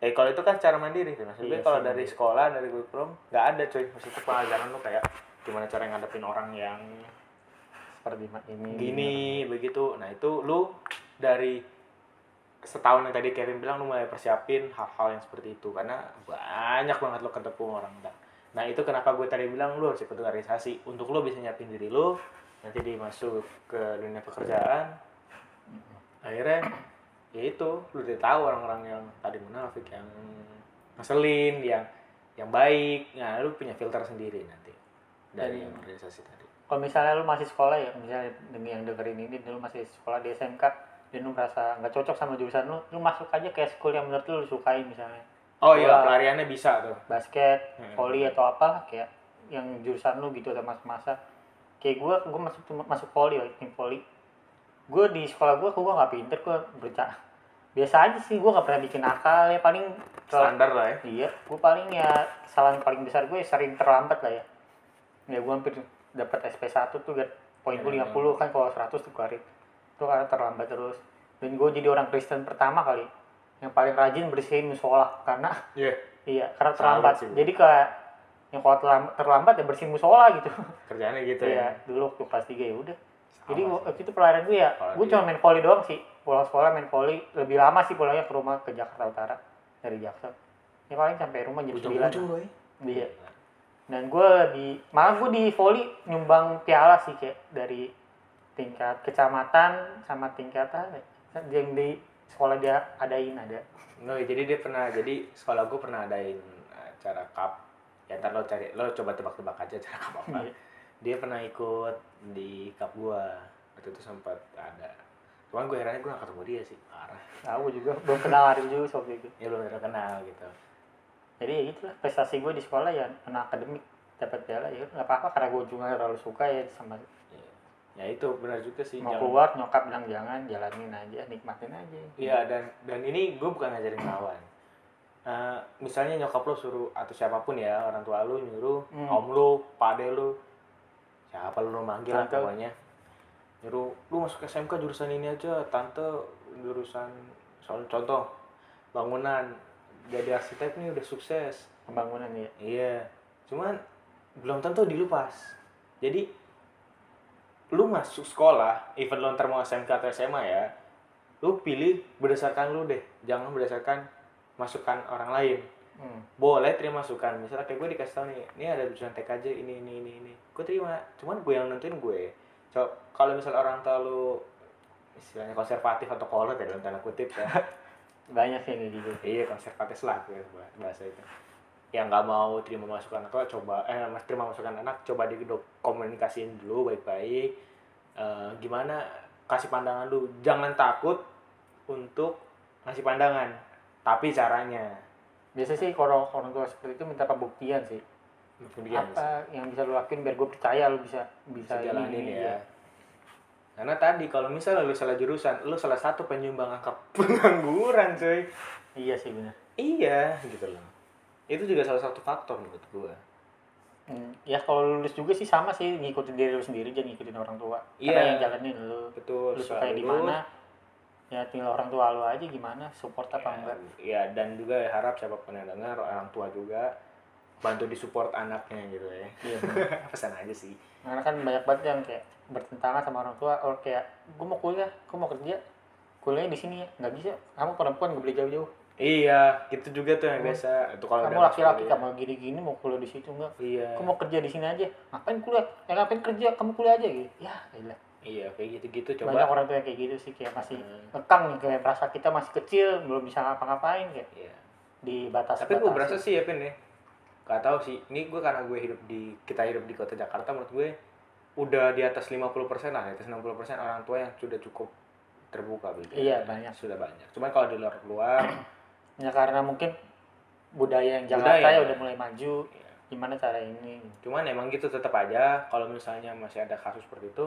Eh kalau itu kan secara mandiri tuh maksudnya Iya kalau sih. dari sekolah dari kurikulum nggak ada cuy maksudnya pengajaran lu kayak gimana cara ngadepin orang yang seperti ini gini begitu. Nah itu lu dari setahun yang tadi Kevin bilang lu mulai persiapin hal-hal yang seperti itu. Karena banyak banget lo ketemu orang dan nah itu kenapa gue tadi bilang lu harus ikut organisasi. Untuk lu bisa nyiapin diri lu nanti dimasuk ke dunia pekerjaan akhirnya ya itu lu udah tahu orang-orang yang tadi munafik yang ngeselin yang yang baik. Nah lu punya filter sendiri nanti dari yang organisasi tadi. kalau misalnya lu masih sekolah ya misalnya demi yang dengerin ini dulu masih sekolah di SMK dan lu merasa nggak cocok sama jurusan lu lu masuk aja ke school yang menurut lu, lu sukain misalnya oh iya pelariannya bisa tuh. Basket Hmm. volley atau apa kayak yang jurusan lu gitu atau masa-masa. Kayak gue gue masuk masuk volley tim volley gue di sekolah gue gue nggak pinter gue bercanda biasa aja sih gue nggak pernah bikin nakal ya paling standar lah ya. Iya gue paling ya kesalahan paling besar gue sering terlambat lah ya. Ya gue hampir dapat SP1 tuh kan poin gue Hmm. 50 kan kalau 100 tuh keluarin itu karena terlambat terus. Dan gue jadi orang Kristen pertama kali yang paling rajin bersihin musola karena iya. Iya karena terlambat. sih. jadi kayak yang kalau terlambat, terlambat ya bersihin musola gitu. Kerjaannya gitu iya ya? dulu waktu kelas 3 ya udah. Sama jadi sih. waktu itu pelarian gue ya Kalau gue cuma main volley doang sih. Pulang sekolah main volley lebih lama sih pulangnya ke rumah ke Jakarta Utara dari Jaksel ya paling sampai rumah jam 9 ujung-ujung loh ya Iya. Dan gue di malah gue di volley nyumbang piala sih kayak dari tingkat kecamatan sama tingkat apa ya, yang di sekolah dia adain ada. no jadi dia pernah jadi sekolah gue pernah adain acara cup ya ntar lo cari lo coba tebak-tebak aja acara cup apa Iya. dia pernah ikut di cup gua waktu itu sempat ada cuman gue herannya gue gak ketemu dia sih parah Tahu juga belum kenal Arif juga waktu itu. ya belum terkenal gitu Jadi ya gitu lah prestasi gue di sekolah ya kena akademik dapat piala ya nggak apa-apa karena gue juga terlalu suka ya sama ya itu benar juga sih mau jangan- keluar nyokap bilang jangan jalanin aja nikmatin aja. Iya dan dan ini gue bukan ngajarin lawan. Eh, misalnya nyokap lo suruh atau siapa pun ya orang tua lu nyuruh Hmm. om lu, pade lu, siapa lu manggil lah pokoknya nyuruh lu masuk SMK jurusan ini aja tante jurusan soal contoh bangunan jadi arsitek nih udah sukses pembangunan ya iya cuman belum tentu di lu pas jadi lu masuk sekolah even lu ntar mau SMK atau SMA ya lu pilih berdasarkan lu deh. Jangan berdasarkan masukan orang lain. Hmm. boleh terima masukan. Misalnya kayak gue dikasih tau nih ini ada jurusan TKJ ini ini ini ini. Gue terima. Cuman gue yang nentuin gue. So kalau misalnya orang tua lu istilahnya konservatif atau kolot ya dalam tanda kutip ya. Banyak sih ini gitu. Iya konservatif lah gue bahasa itu yang nggak mau terima masukan atau coba eh mas terima masukan anak coba di komunikasiin dulu baik-baik. Eh, gimana kasih pandangan lu jangan takut untuk ngasih pandangan tapi caranya. Biasa sih kalau orang tua seperti itu minta pembuktian sih. Kemudian apa yang bisa lu lakuin biar gue percaya lu bisa bisa, bisa jalanin ini, ya. Karena tadi kalau misalnya lu salah jurusan, lu salah satu penyumbang angka pengangguran, cuy. iya sih benar Iya, gitu loh. Itu juga salah satu faktor menurut gua. Hmm, ya kalau lu lulus juga sih sama sih ngikutin diri lu sendiri jangan ngikutin orang tua Iya. karena yang jalanin lu Betul. lu suka di mana ya tinggal orang tua lu aja gimana support apa ya, enggak ya, dan juga ya harap siapa pun yang dengar orang tua juga bantu disupport anaknya gitu ya. iya. Pesan aja sih. karena kan banyak banget yang kayak bertentangan sama orang tua or kayak gue mau kuliah gue mau kerja kuliahnya di sini ya nggak bisa kamu perempuan gak boleh jauh-jauh Iya, gitu juga tuh yang Kamu- biasa. Itu kalau kamu laki-laki kamu gini-gini mau kuliah di situ enggak. Iya. aku mau kerja di sini aja. Ngapain kuliah? Ya ngapain kerja? Kamu kuliah aja gitu. Ya gila. Iya, kayak gitu-gitu banyak coba. orang tua yang kayak gitu sih kayak masih Hmm, ngekang nih kayak merasa kita masih kecil belum bisa ngapa-ngapain kayak Iya. di batas tapi gue berasa sih ya Pin ya. Gak tahu sih. Ini gue karena gue hidup di kita hidup di kota Jakarta menurut gue udah di atas 50% lah. Di atas 60% orang tua yang sudah cukup terbuka gitu. Iya, banyak. sudah banyak. Cuman kalau di luar luar ya karena mungkin budaya yang Budaya. Jakarta ya udah mulai maju. Ya. gimana cara ini? Cuman emang gitu tetap aja kalau misalnya masih ada kasus seperti itu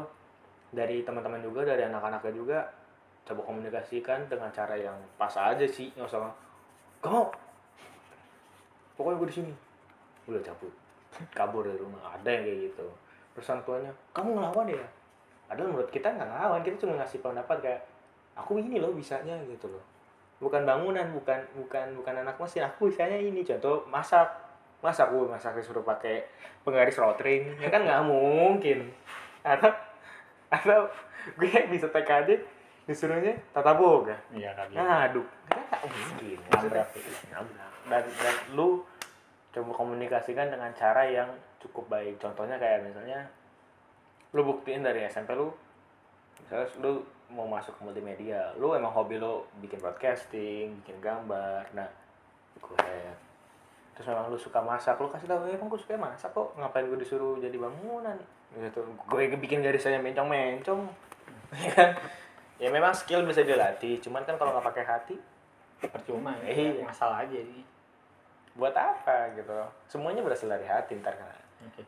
dari teman-teman juga dari anak-anaknya juga coba komunikasikan dengan cara yang pas aja sih nggak usah kamu pokoknya gue di sini. Udah cabut. Kabur dari rumah. Ada yang kayak gitu. Terus orang tuanya kamu ngelawan ya? Padahal menurut kita nggak ngelawan. Kita cuma ngasih pendapat kayak aku ini loh bisanya gitu loh bukan bangunan bukan bukan bukan anak mesin. Aku bisanya ini contoh masak. Masak gue masak disuruh pakai penggaris rotring. Ya kan nggak mungkin. Atau atau gue bisa TKD disuruhnya tata boga. Iya kan Aduh, kan nggak mungkin. Nabrak. Dan, dan lu coba komunikasikan dengan cara yang cukup baik. Contohnya kayak misalnya, lu buktiin dari SMP lu, misalnya lu mau masuk ke multimedia, lu emang hobi lu bikin broadcasting, bikin gambar, nah, gue terus memang lu suka masak, lu kasih tahu, emang gue suka masak kok, ngapain gue disuruh jadi bangunan, gitu. Gue bikin garisnya mencong-mencong, ya kan? Ya memang skill bisa dilatih, cuman kan kalau nggak pakai hati, percuma ya Iya. masalah aja ini. Buat apa gitu. Semuanya berasal dari hati ntar kan oke.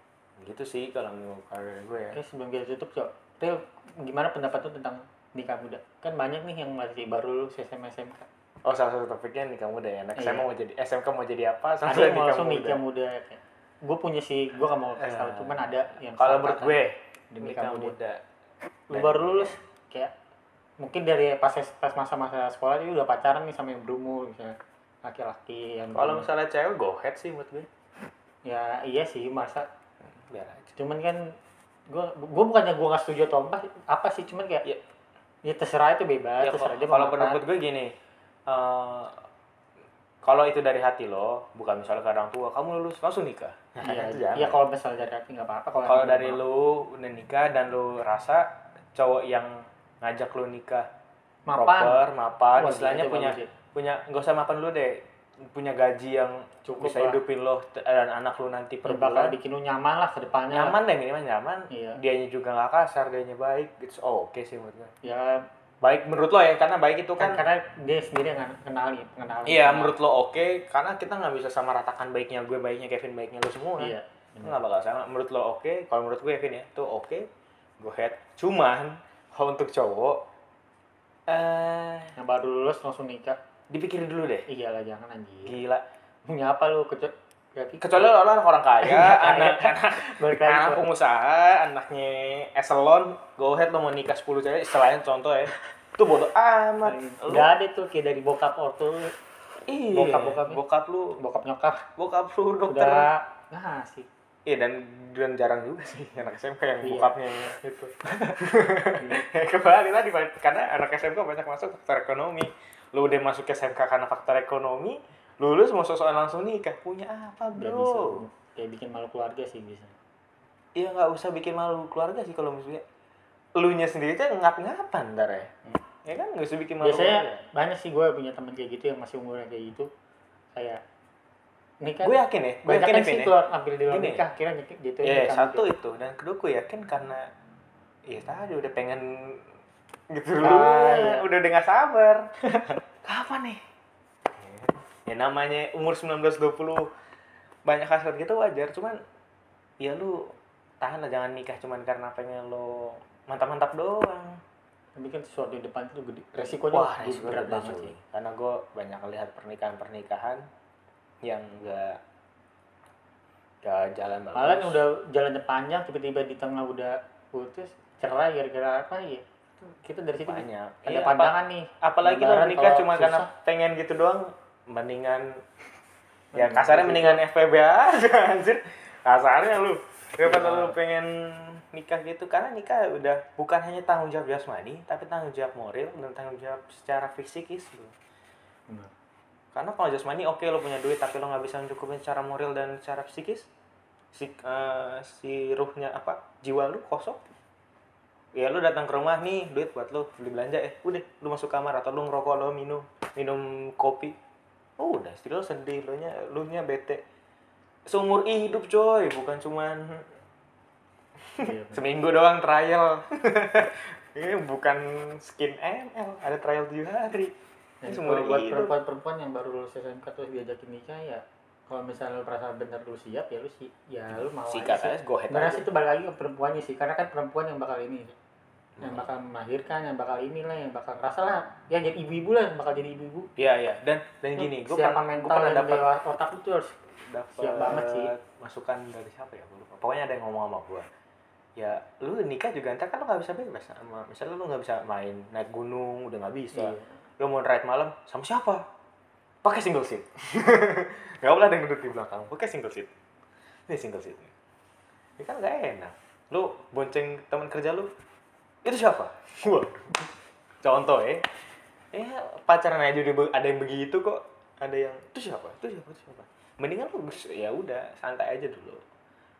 Gitu sih kalau kalau dari gue ya. Oke sebelum kita tutup cok Ril gimana pendapat lu tentang nikah muda? Kan banyak nih yang masih baru lulus SMA SMK oh salah satu topiknya nikah muda ya. Anak Iya. Mau jadi SMK mau jadi apa? Sama ada yang langsung nikah muda. gue punya sih gue gak mau kasih tahu Eh, cuman ada yang kalau menurut gue di nikah nikah muda. muda. Lu baru lulus kayak mungkin dari pas pas masa-masa sekolah dia udah pacaran nih sama yang berumur misalnya laki-laki yang kalau misalnya cewek go ahead sih menurut gue. Ya iya sih masa. Biar aja. Cuman kan gue gue bukannya gue nggak setuju atau apa apa sih cuman kayak Ya. ya terserah itu bebas ya, terserah dia kalau pendapat gue gini eh, kalau itu dari hati lo bukan misalnya ke orang tua kamu lulus langsung nikah. Iya, iya kalau misalnya dari hati nggak apa-apa kalau kalau dari lu udah nikah dan lu rasa cowok yang ngajak lu nikah mapan. proper, mapan, Wah, istilahnya itu punya punya nggak usah mapan dulu deh, punya gaji yang Cukup bisa lah. hidupin lo t- dan anak lu nanti per Ya, bakal bulan. bikin lu nyaman lah ke depannya Nyaman deh minimal nyaman. Iya. Dianya juga nggak kasar, dianya baik, it's oke sih menurut gue. ya Baik menurut lo ya, karena baik itu kan kan. karena dia sendiri yang kenal kenal Iya menurut lo oke, karena kita nggak bisa sama ratakan baiknya gue, baiknya Kevin, baiknya lo semua. iya Itu nggak bakal sama. Menurut lo oke, kalau menurut gue Kevin ya, tuh oke, go ahead. Cuman kalau untuk cowok, eh yang baru lulus langsung nikah dipikirin dulu deh. iya lah jangan anjir Gila. punya apa lu? Kerja berarti kecuali lo anak orang kaya Iya, anak anak anak pengusaha anaknya eselon. Go ahead lo mau nikah 10 cewek istilahnya contoh ya. Itu bodo amat. Nggak ada tuh kayak dari bokap ortu. Iya. Bokap-bokapnya. bokap lu. Bokap nyokap. Bokap lu dokter. Udah nah sih. Iya dan dan jarang juga sih anak SMK yang Iya. bokapnya itu. Kembali Pak. karena anak SMK banyak masuk faktor ekonomi lu udah masuk ke SMK karena faktor ekonomi lulus mau sosokan langsung nikah punya apa udah bisa bro kayak bikin malu keluarga sih bisa Iya nggak usah bikin malu keluarga sih kalau misalnya lu nya sendiri tuh ngap-ngapan ntar ya. Hmm. Ya kan nggak usah bikin malu biasanya keluarga. banyak sih gue punya temen kayak gitu yang masih umurnya kayak gitu kayak ini kan Gue yakin ya, gue yakin kan ya, sih ya. keluar ambil di luar Gini. nikah kira nikah gitu Ya, nikah satu gitu. itu dan kedua gue yakin karena ya tadi udah pengen gitu dulu, Ah, iya. udah udah nggak sabar. Kapan nih? Ya namanya umur 19 20 banyak hasrat gitu wajar, cuman ya lu tahan lah jangan nikah cuman karena pengen lo mantap-mantap doang. tapi kan sesuatu di depan itu gede resikonya Wah, gede, resiko berat banget sih Karena gue banyak lihat pernikahan-pernikahan yang enggak gak jalan bagus. malah yang udah jalannya panjang tiba-tiba di tengah udah putus cerai gara-gara apa ya kita dari situ banyak. ada Iya, pandangan nih apa- apalagi lo nikah cuma susah. karena pengen gitu doang, mendingan ya kasarnya gitu. mendingan FPB aja anjir. Kasarnya lu daripada Iya. lu pengen nikah gitu karena nikah udah bukan hanya tanggung jawab jasmani tapi tanggung jawab moral dan tanggung jawab secara fisikis lu. Benar. Karena kalau jasmani oke lo punya duit tapi lo nggak bisa mencukupin secara moral dan secara psikis, si eh, si ruhnya apa jiwa lu kosong. Ya lu datang ke rumah nih duit buat lo beli belanja eh udah lu masuk kamar atau lu ngerokok lo minum minum kopi. Oh, udah istri lo sedih lo nya lu nya bete. Seumur hidup coy bukan cuman Iya, seminggu doang trial. Ini bukan skin ML, ada trial 7 hari. Ini seumur kalau buat perempuan-perempuan yang baru lulus SMK terus diajakin nikah ya kalau misalnya lu merasa benar lu siap ya lu sih ya lu mau Sikat aja sih. aja, go ahead itu balik lagi ke perempuannya sih karena kan perempuan yang bakal ini yang bakal melahirkan yang bakal inilah yang bakal rasa lah yang jadi ibu-ibu lah yang bakal jadi ibu-ibu Iya iya dan dan gini, gue pernah mental pernah dapat otak tuh harus dapat siap banget sih. masukan dari siapa ya gue lupa. Pokoknya ada yang ngomong sama gue. Ya lu nikah juga ntar kan lu nggak bisa bebas sama misalnya lu nggak bisa main naik gunung udah nggak bisa. iya. Lu mau ride malam sama siapa? Pakai single seat. Gak boleh ada yang duduk di belakang. Pakai single seat. Ini single seat. Ini kan gak enak. Lu bonceng teman kerja lu itu siapa? Gua. Contoh ya. Ya pacaran aja udah ada yang begitu kok. Ada yang itu siapa? Itu siapa? Itu siapa? Mendingan lu ya udah santai aja dulu.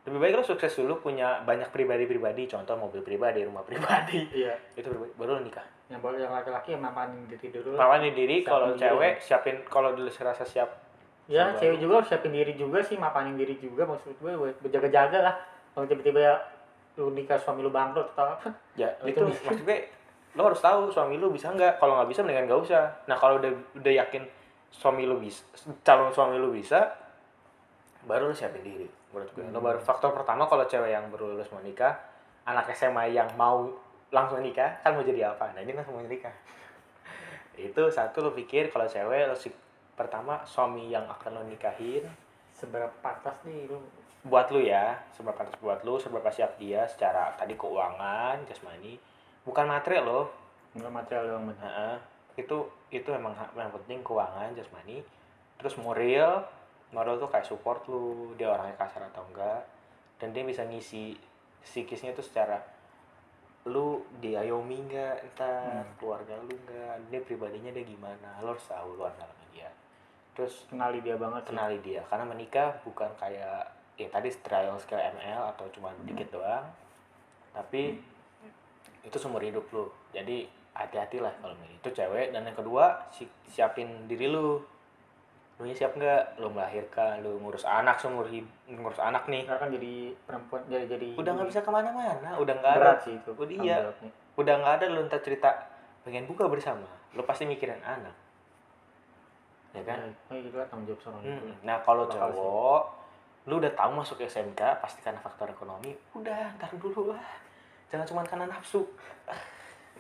Lebih baik lu sukses dulu punya banyak pribadi-pribadi, contoh mobil pribadi, rumah pribadi. iya Itu pribadi, baru lu nikah. yang baru yang laki-laki yang mapanin diri dulu. Mapanin diri kalau cewek siapin kalau dulu serasa siap. ya cewek juga harus siapin diri juga sih mapanin diri juga maksud gue berjaga-jaga lah kalau tiba-tiba lu nikah suami lu bangkrut atau apa Ya itu itu. maksud gue lo harus tahu suami lu bisa nggak. Kalau nggak bisa mendingan nggak usah. Nah kalau udah udah yakin suami lu bisa, calon suami lu bisa, baru lu siapin diri. Menurut gue. Hmm. baru faktor pertama kalau cewek yang baru lulus mau nikah, anak SMA yang mau langsung nikah kan mau jadi apa? Nah ini langsung mau nikah. itu satu lo pikir kalau cewek lo si pertama suami yang akan lo nikahin seberapa pantas nih lu buat lu ya seberapa pantas buat lu seberapa siap dia secara tadi keuangan jasmani bukan materi loh nggak material doang benar Heeh. itu itu emang yang penting keuangan jasmani terus moral moral tuh kayak support lu dia orangnya kasar atau enggak dan dia bisa ngisi psikisnya tuh secara lu diayomi enggak entar Hmm. keluarga lu enggak dia pribadinya dia gimana lo harus tahu luar dalamnya dia terus kenali dia banget sih. kenali dia karena menikah bukan kayak ya tadi trial scale ML atau cuma dikit doang tapi itu seumur hidup lu. Jadi hati-hati lah kalau milih. Itu cewek dan yang kedua si- siapin diri lu. Lu nya siap nggak? Lu melahirkan lu ngurus anak seumur hidup ngurus anak nih. Karena kan jadi perempuan jadi jadi udah nggak bisa ke mana-mana udah nggak ada. sih itu Udah iya. udah nggak ada lu ntar cerita pengen buka bersama. Lu pasti mikirin anak. Ya kan? Itu lah tanggung jawab seorang ibu. Hmm, Nah kalau cowok, lu udah tahu masuk SMK pasti karena faktor ekonomi. Udah, ntar dulu lah. Jangan cuma karena nafsu.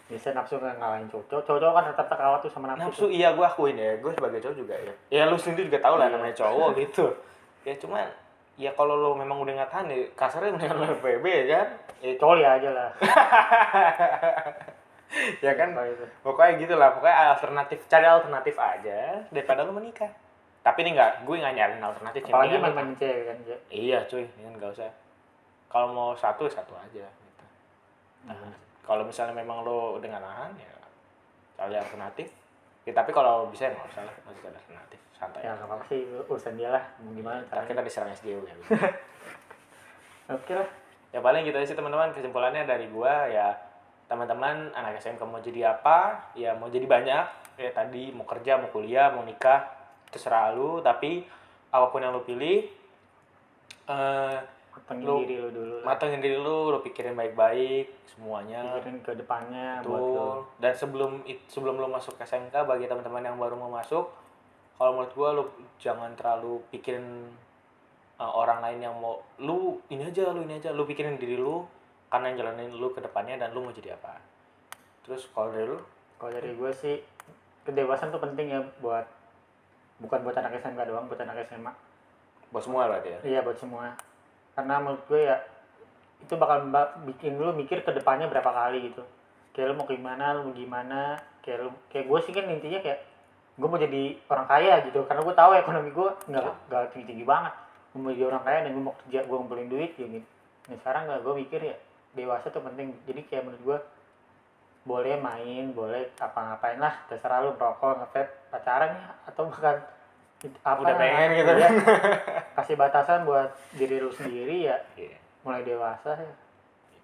Biasanya nafsu kan ngalahin cowok. Cowok cowok kan tetap kalah tuh sama nafsu. Nafsu tuh. iya gue akuin ya, gue sebagai cowok juga ya. Ya lu sendiri juga tahu lah Iya. namanya cowok gitu. ya cuman ya kalau lo memang udah nggak tahan ya kasarnya mendingan lo ya kan ya, coli aja lah ya kan pokoknya gitu lah pokoknya alternatif cari alternatif aja daripada lo menikah tapi ini nggak gue nggak nyariin alternatif apalagi lo- main-main cewek kan ya iya cuy ini kan nggak usah. Kalau mau satu satu aja gitu. Nah, kalau misalnya memang lo udah nggak nahan ya cari alternatif. Ya, tapi kalau bisa ya nggak usah lah masih ada alternatif santai ya nggak apa-apa sih urusan dia lah mau gimana Ntar caranya. kita diserang SJW ya oke lah. Ya paling gitu aja sih teman-teman kesimpulannya dari gua ya teman-teman anak SMK mau jadi apa ya mau jadi banyak. Ya tadi mau kerja mau kuliah mau nikah terserah lu tapi apa pun yang lu pilih eh matengin Lu- diri lu dulu lah. matengin diri lu lu pikirin baik-baik semuanya pikirin ke depannya buat lu Betul. Dan sebelum sebelum lo masuk SMK bagi teman-teman yang baru mau masuk, kalau menurut gua lu jangan terlalu pikirin uh, orang lain yang mau lu ini aja lu ini aja lu pikirin diri lu karena yang jalanin lu ke depannya dan lu mau jadi apa. Terus kalau dari lu kalau dari gue sih kedewasaan tuh penting ya buat bukan buat anak SMK doang buat anak SMA buat semua berarti ya. iya buat semua. Karena menurut gue ya itu bakal ba- bikin lu mikir ke depannya berapa kali gitu. Kayak lu mau gimana lu mau gimana kayak lu kayak gue sih kan intinya kayak gue mau jadi orang kaya gitu. Karena gue tahu ekonomi gue nggak nggak tinggi tinggi banget. Gue mau jadi orang kaya dan gue mau kerja gue ngumpulin duit ya gitu. Nah sekarang nggak gue mikir ya dewasa tuh penting. Jadi kayak menurut gue boleh main boleh apa ngapain lah terserah lu merokok ngevape pacaran ya atau bahkan apa Udah pengen gitu ya. kasih batasan buat diri lu sendiri ya Iya. mulai dewasa ya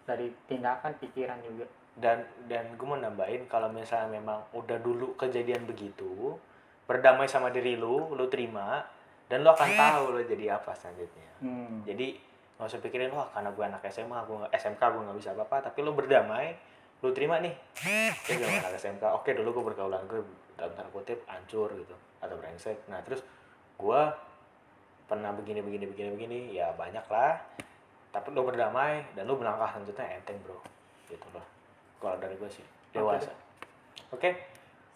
dari tindakan pikiran juga Dan dan gue mau nambahin kalau misalnya memang udah dulu kejadian begitu, berdamai sama diri lu, lu terima dan lu akan tahu lu jadi apa selanjutnya. hmm. jadi nggak usah pikirin wah karena gue anak SMA gue nggak SMK gue nggak bisa apa-apa tapi lo berdamai lo terima nih. Ya gue anak SMK oke dulu gue bergaulan gue dalam tanda kutip hancur gitu atau brengsek. Nah terus gue pernah begini begini begini begini ya banyak lah tapi lo berdamai dan lo melangkah selanjutnya enteng bro. Gitu loh. Kalau dari gue sih dewasa. oke?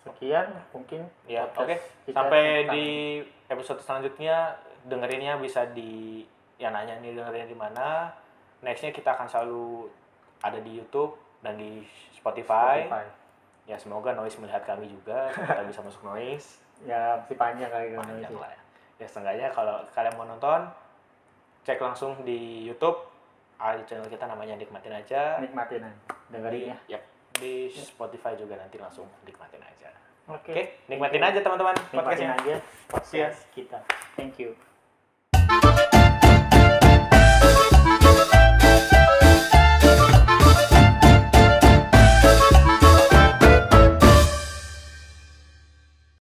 Sekian mungkin ya oke. kita sampai di episode selanjutnya dengerinnya bisa di yang nanya nih dengerinnya di mana. Nextnya kita akan selalu ada di YouTube dan di Spotify, Spotify. ya semoga noise melihat kami juga kita bisa masuk noise. Ya masih panjang kali panjang lah ya. Ya setengahnya kalau kalian mau nonton cek langsung di YouTube. Ada di channel kita namanya nikmatin aja. Nikmatin aja. Dengerin ya di, ya, di Spotify juga nanti langsung nikmatin aja. Oke. Oke nikmatin aja teman-teman nikmatin aja podcast kita. Thank you